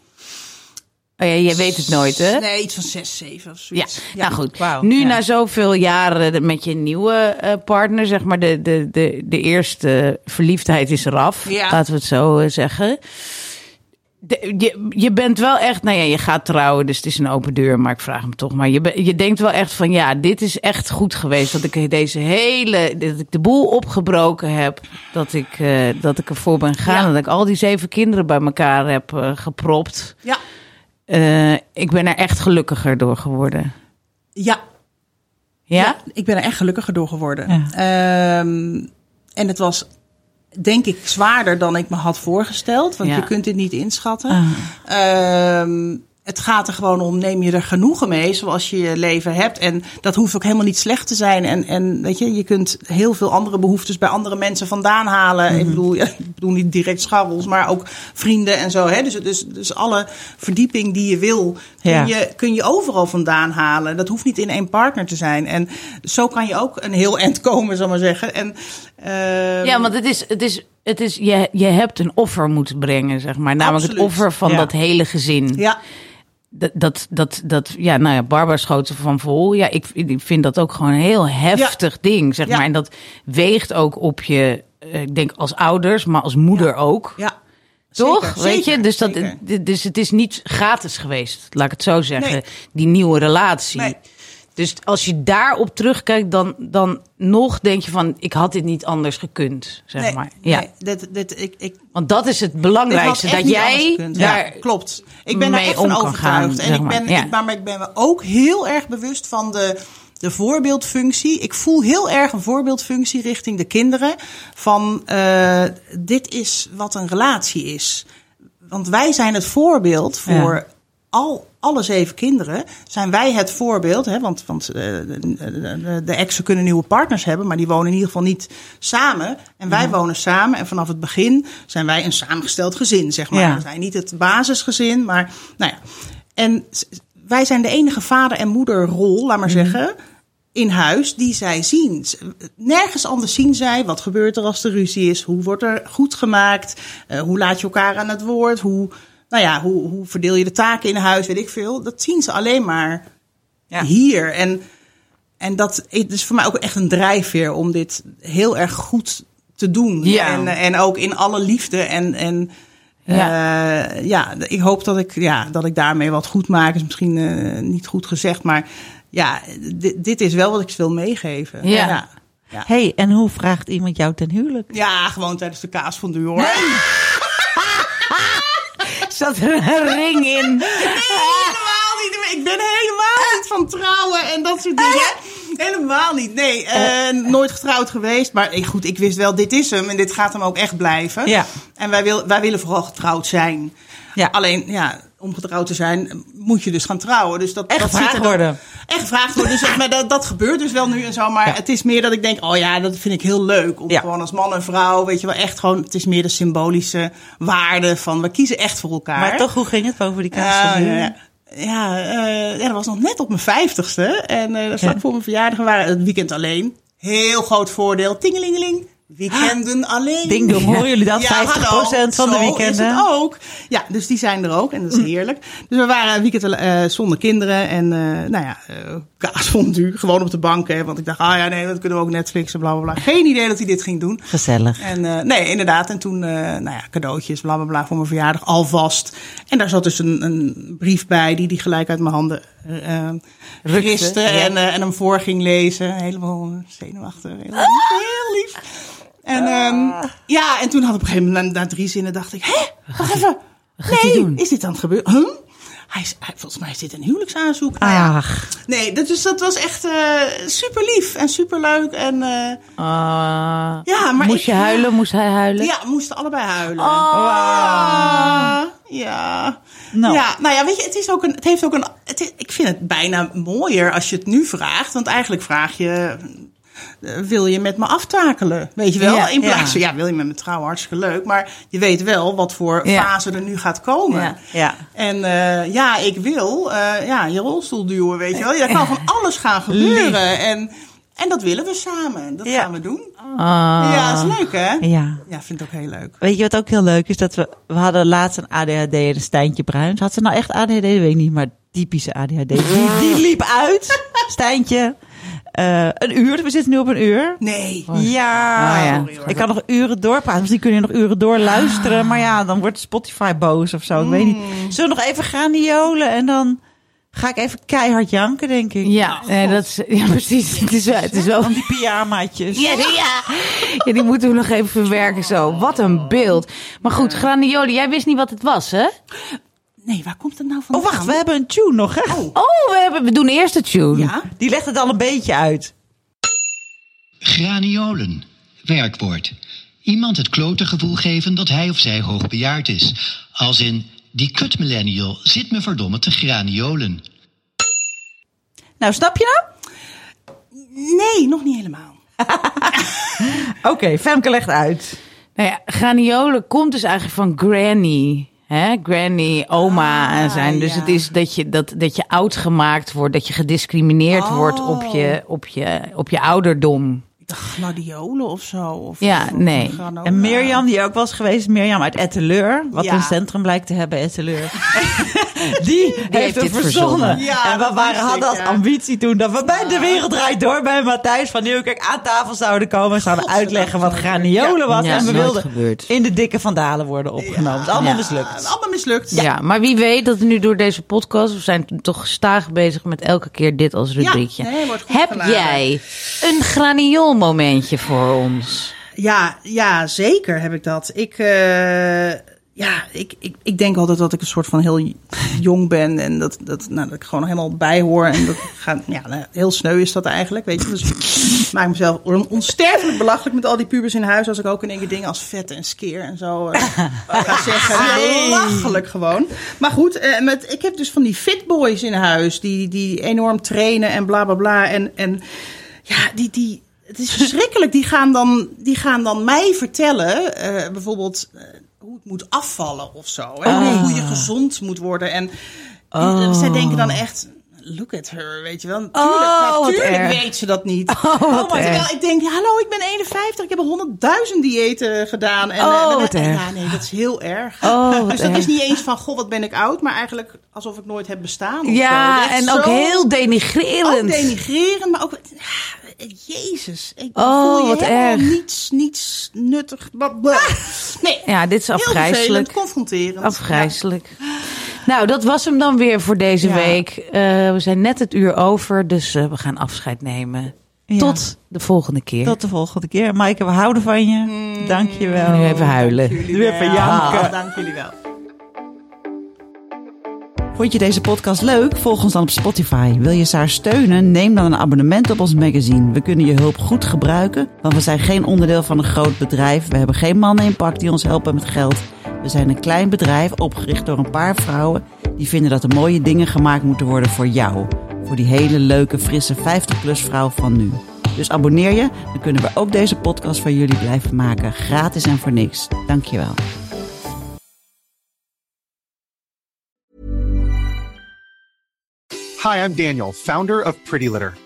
Oh ja, je weet het nooit, hè? Nee, iets van zes, zeven of Ja, zoiets. nou goed. Nu ja. na zoveel jaren met je nieuwe eh, partner, zeg maar, de, de, de, de eerste verliefdheid is eraf. Ja. Laten we het zo eh, zeggen. De- je, je bent wel echt, nou ja, je gaat trouwen, dus het is een open deur, maar ik vraag hem toch. Maar je, denkt wel echt van, ja, dit is echt goed geweest. Dat ik deze hele, dat ik de boel opgebroken heb. Dat ik, eh, dat ik ervoor ben gegaan. Ja. Dat ik al die zeven kinderen bij elkaar heb gepropt. Ja. Ik ben er echt gelukkiger door geworden. Ja, Ja? ik ben er echt gelukkiger door geworden. Ja. En het was, denk ik, zwaarder dan ik me had voorgesteld. Want Ja. je kunt dit niet inschatten. Ah. Ehm, het gaat er gewoon om, neem je er genoegen mee zoals je je leven hebt. En dat hoeft ook helemaal niet slecht te zijn. En, en weet je, je kunt heel veel andere behoeftes bij andere mensen vandaan halen. Mhm. Ik, bedoel, ja, ik bedoel niet direct scharrels, maar ook vrienden en zo. Hè? Dus, dus, dus alle verdieping die je wil, kun, Ja. je, kun je overal vandaan halen. Dat hoeft niet in één partner te zijn. En zo kan je ook een heel [LAUGHS] eind komen, zal ik maar zeggen. En, ehm, Ja, want het is, het is, het is je, je hebt een offer moeten brengen, zeg maar. Namelijk het offer van Ja. dat hele gezin. Ja, Dat, dat, dat, dat, ja, nou ja, Barbara schoot er van vol. Ja, ik, ik vind dat ook gewoon een heel heftig ding, zeg Ja. maar. En dat weegt ook op je, eh, ik denk als ouders, maar als moeder ook. ja. Toch? Zeker, Weet je? Dus, dat, zeker. dus het is niet gratis geweest, laat ik het zo zeggen. Nee. Die nieuwe relatie. Nee. Dus als je daarop terugkijkt, dan, dan nog denk je van... ik had dit niet anders gekund, zeg nee, maar. Ja. nee, dit, dit, ik, ik, Want dat is het belangrijkste. Dat jij daar... ja, klopt. Ik ben daar echt van overtuigd. gaan, en ik maar. ben, Ja. ik, maar maar ik ben me ook heel erg bewust van de, de voorbeeldfunctie. Ik voel heel erg een voorbeeldfunctie richting de kinderen. Van eh, dit is wat een relatie is. Want wij zijn het voorbeeld voor Ja. al, alle zeven kinderen. Zijn wij het voorbeeld. Hè? Want, want eh, de, de, de exen kunnen nieuwe partners hebben. Maar die wonen in ieder geval niet samen. En wij wonen samen. En vanaf het begin zijn wij een samengesteld gezin. Zeg maar. Ja. We zijn niet het basisgezin. Maar nou ja. En wij zijn de enige vader- en moederrol, laat maar zeggen in huis die zij zien. Nergens anders zien zij wat gebeurt er als er ruzie is. Hoe wordt er goed gemaakt? Eh, hoe laat je elkaar aan het woord? Hoe, nou ja, hoe, hoe verdeel je de taken in huis? Weet ik veel. Dat zien ze alleen maar Ja. hier. En, en dat is voor mij ook echt een drijfveer om dit heel erg goed te doen. Ja. En, en ook in alle liefde. En, en ja. ja, ik hoop dat ik, ja, dat ik daarmee wat goed maak. Is misschien eh, niet goed gezegd, maar ja, dit, dit is wel wat ik ze wil meegeven. Ja. ja. Ja. hey, en hoe vraagt iemand jou ten huwelijk? Ja, gewoon tijdens de kaasfondue hoor. Zat er een ring in? helemaal niet. Ik ben helemaal niet van trouwen en dat soort dingen. Helemaal niet. Nee, eh, nooit getrouwd geweest. Maar ik, goed, ik wist wel, dit is hem en dit gaat hem ook echt blijven. Ja. En wij, wil, wij willen vooral getrouwd zijn. Ja. Alleen, ja, om getrouwd te zijn moet je dus gaan trouwen. Dus dat, Echt dat gevraagd worden. Echt gevraagd worden. Dus dat, maar dat, dat gebeurt dus wel nu en zo. Maar Ja. het is meer dat ik denk, oh ja, dat vind ik heel leuk. Om Ja. gewoon als man en vrouw, weet je wel, echt gewoon... Het is meer de symbolische waarde van, we kiezen echt voor elkaar. Maar toch, hoe ging het boven die kaas? Ja, van ja, ja. Eh, ja, dat was nog net op mijn vijftigste. En eh dat vlak Ja. voor mijn verjaardag. We waren het weekend alleen. Heel groot voordeel. Tingelingeling. Weekenden alleen. Ding dong, horen jullie dat? [LAUGHS] 50% hallo. van de weekenden. is het ook. Ja, dus die zijn er ook. En dat is heerlijk. Dus we waren weekend eh, zonder kinderen. En eh nou ja, eh kaasfondue. Gewoon op de bank. Hè, want ik dacht, ah ja, nee, dat kunnen we ook Netflixen, bla, bla, bla. Geen idee dat hij dit ging doen. Gezellig. En eh, nee, inderdaad. En toen, eh, nou ja, cadeautjes, bla bla bla voor mijn verjaardag, alvast. En daar zat dus een, een brief bij die die gelijk uit mijn handen eh riste ja. en, en hem voor ging lezen. Helemaal zenuwachtig. Heel lief. Heel lief. En ehm, ja, en toen had op een gegeven moment, na, na drie zinnen, dacht ik, hè, wacht even. Nee, is dit aan het gebeuren? Huh? Hij is, hij- volgens mij is dit een huwelijksaanzoek. Nou ja, Ach, Nee, dat, dus dat was echt eh super lief en super leuk. En eh, Ah. ja, maar Moest ik- je huilen? Moest hij huilen? ja, we moesten allebei huilen. Oh. Ja. Nou. Ja, nou ja, weet je, het, is ook een, het heeft ook een. Het is- ik vind het bijna mooier als je het nu vraagt. Want eigenlijk vraag je. Eh, Wil je met me aftakelen? Weet je wel? Ja, In plaats ja. van, ja, wil je met me trouwen? Hartstikke leuk. Maar je weet wel wat voor Ja. fase er nu gaat komen. Ja, ja. En eh, ja, ik wil eh, ja, je rolstoel duwen, weet je wel. Er kan van alles gaan gebeuren. En, en dat willen we samen. Dat Ja. gaan we doen. Ah. Ja, is leuk hè? ja. Ja, vind ik ook heel leuk. Weet je wat ook heel leuk is? Dat we, we hadden laatst een ADHD en een Stijntje Bruins. Had ze nou echt ADHD? Dat weet ik niet, maar typische ADHD. Die, die liep uit, Stijntje. Eh, een uur, we zitten nu op een uur. Nee. Ja, Oh, ja. Sorry, hoor. ik kan nog uren doorpraten. Misschien kun je nog uren doorluisteren. Maar ja, dan wordt Spotify boos of zo. Ik weet niet. Zullen we nog even gaan niolen en dan ga ik even keihard janken, denk ik. Ja, nee, dat is, ja, precies. Het is wel, het is wel Van die pyjamaatjes. Ja, die- ja. [LAUGHS] ja, die moeten we nog even verwerken zo. Wat een beeld. Maar goed, granioli, jij wist niet wat het was, hè? Nee, waar komt het nou Oh, vandaan? wacht, we hebben een tune nog, hè? Oh, we, hebben, we doen eerst de tune. Ja? Die legt het al een beetje uit. Graniolen. Werkwoord. Iemand het klote gevoel geven dat hij of zij hoogbejaard is. Als in, die kut millennial zit me verdomme te graniolen. Nou, snap je nou? Nee, nog niet helemaal. [LAUGHS] Oké, Femke legt uit. Nou ja, graniolen komt dus eigenlijk van granny. Hè? Granny, oma Ah, en zijn. Dus ja. het is dat je, dat, dat je oud gemaakt wordt, dat je gediscrimineerd Oh. wordt op je, op, je, op je ouderdom. Gladiolen of zo. Of, Ja, of- nee. En Mirjam, die ook was geweest, Mirjam uit Etteleur, wat Ja. een centrum blijkt te hebben, Etteleur. [LAUGHS] die, heeft heeft het verzonnen. verzonnen. Ja, en we waren, hadden als ambitie toen dat we bij De Wereld Draait Door bij Matthijs van Nieuwkerk aan tafel zouden komen. en zouden uitleggen wat graniolen was. Ja, en we wilden gebeurd. in de dikke vandalen worden opgenomen. Het is allemaal Ja. mislukt. Allemaal mislukt. Ja. maar wie weet dat nu door deze podcast, we zijn toch gestaag bezig met elke keer dit als rubriekje. nee, wordt goed Heb geladen. jij een graniool momentje voor ons? Ja, ja, zeker heb ik dat. Ik, eh, ja, ik, ik, ik denk altijd dat ik een soort van heel jong ben. En dat, dat, nou, dat ik gewoon helemaal bij hoor. En dat [LAUGHS] gaat, ja, nou, heel sneu is dat eigenlijk, weet je. Dus ik maak mezelf on- onsterfelijk belachelijk met al die pubers in huis. Als ik ook in één keer dingen als vet en skeer en zo eh, [LAUGHS] ga zeggen. Belachelijk gewoon. Maar goed, eh, met, ik heb dus van die fitboys in huis. Die, die enorm trainen en bla bla bla. En, en ja, die, die, het is verschrikkelijk. Die gaan dan, die gaan dan mij vertellen, eh, bijvoorbeeld, eh, hoe het moet afvallen of zo. Hè? Hoe, hoe je gezond moet worden. En die- zij denken dan echt. Look at her, weet je wel. Natuurlijk, Oh, natuurlijk weet ze dat niet. [LAUGHS] Oh, wat maar terwijl ik denk, hallo, ik ben 51, ik heb honderdduizend diëten gedaan. En, Oh, en- wat en- erg. Ja, nee, dat is heel erg. Oh, [LAUGHS] dus dat erg. is niet eens van, goh, wat ben ik oud, maar eigenlijk alsof ik nooit heb bestaan. Ja, en ook heel denigrerend. ook denigrerend, maar ook... ah, Jezus. Ik Oh, voel je wat erg. Niets, niets nuttig. Blah. Nee, Ja, dit is afgrijzelijk. confronterend. Afgrijzelijk. Nou, dat was hem dan weer voor deze Ja. week. Eh, we zijn net het uur over, dus eh, we gaan afscheid nemen. Ja. Tot de volgende keer. Tot de volgende keer. Maaike, we houden van je. Dank je wel. Nu even huilen. Jullie Nu even janken. Dank jullie wel. Vond je deze podcast leuk? Volg ons dan op Spotify. Wil je Saar steunen? Neem dan een abonnement op ons magazine. We kunnen je hulp goed gebruiken, want we zijn geen onderdeel van een groot bedrijf. We hebben geen mannen in pak die ons helpen met geld. We zijn een klein bedrijf opgericht door een paar vrouwen die vinden dat er mooie dingen gemaakt moeten worden voor jou. Voor die hele leuke, frisse 50-plus vrouw van nu. Dus abonneer je, dan kunnen we ook deze podcast voor jullie blijven maken. Gratis en voor niks. Dankjewel. Hi, I'm Daniel, founder of Pretty Litter.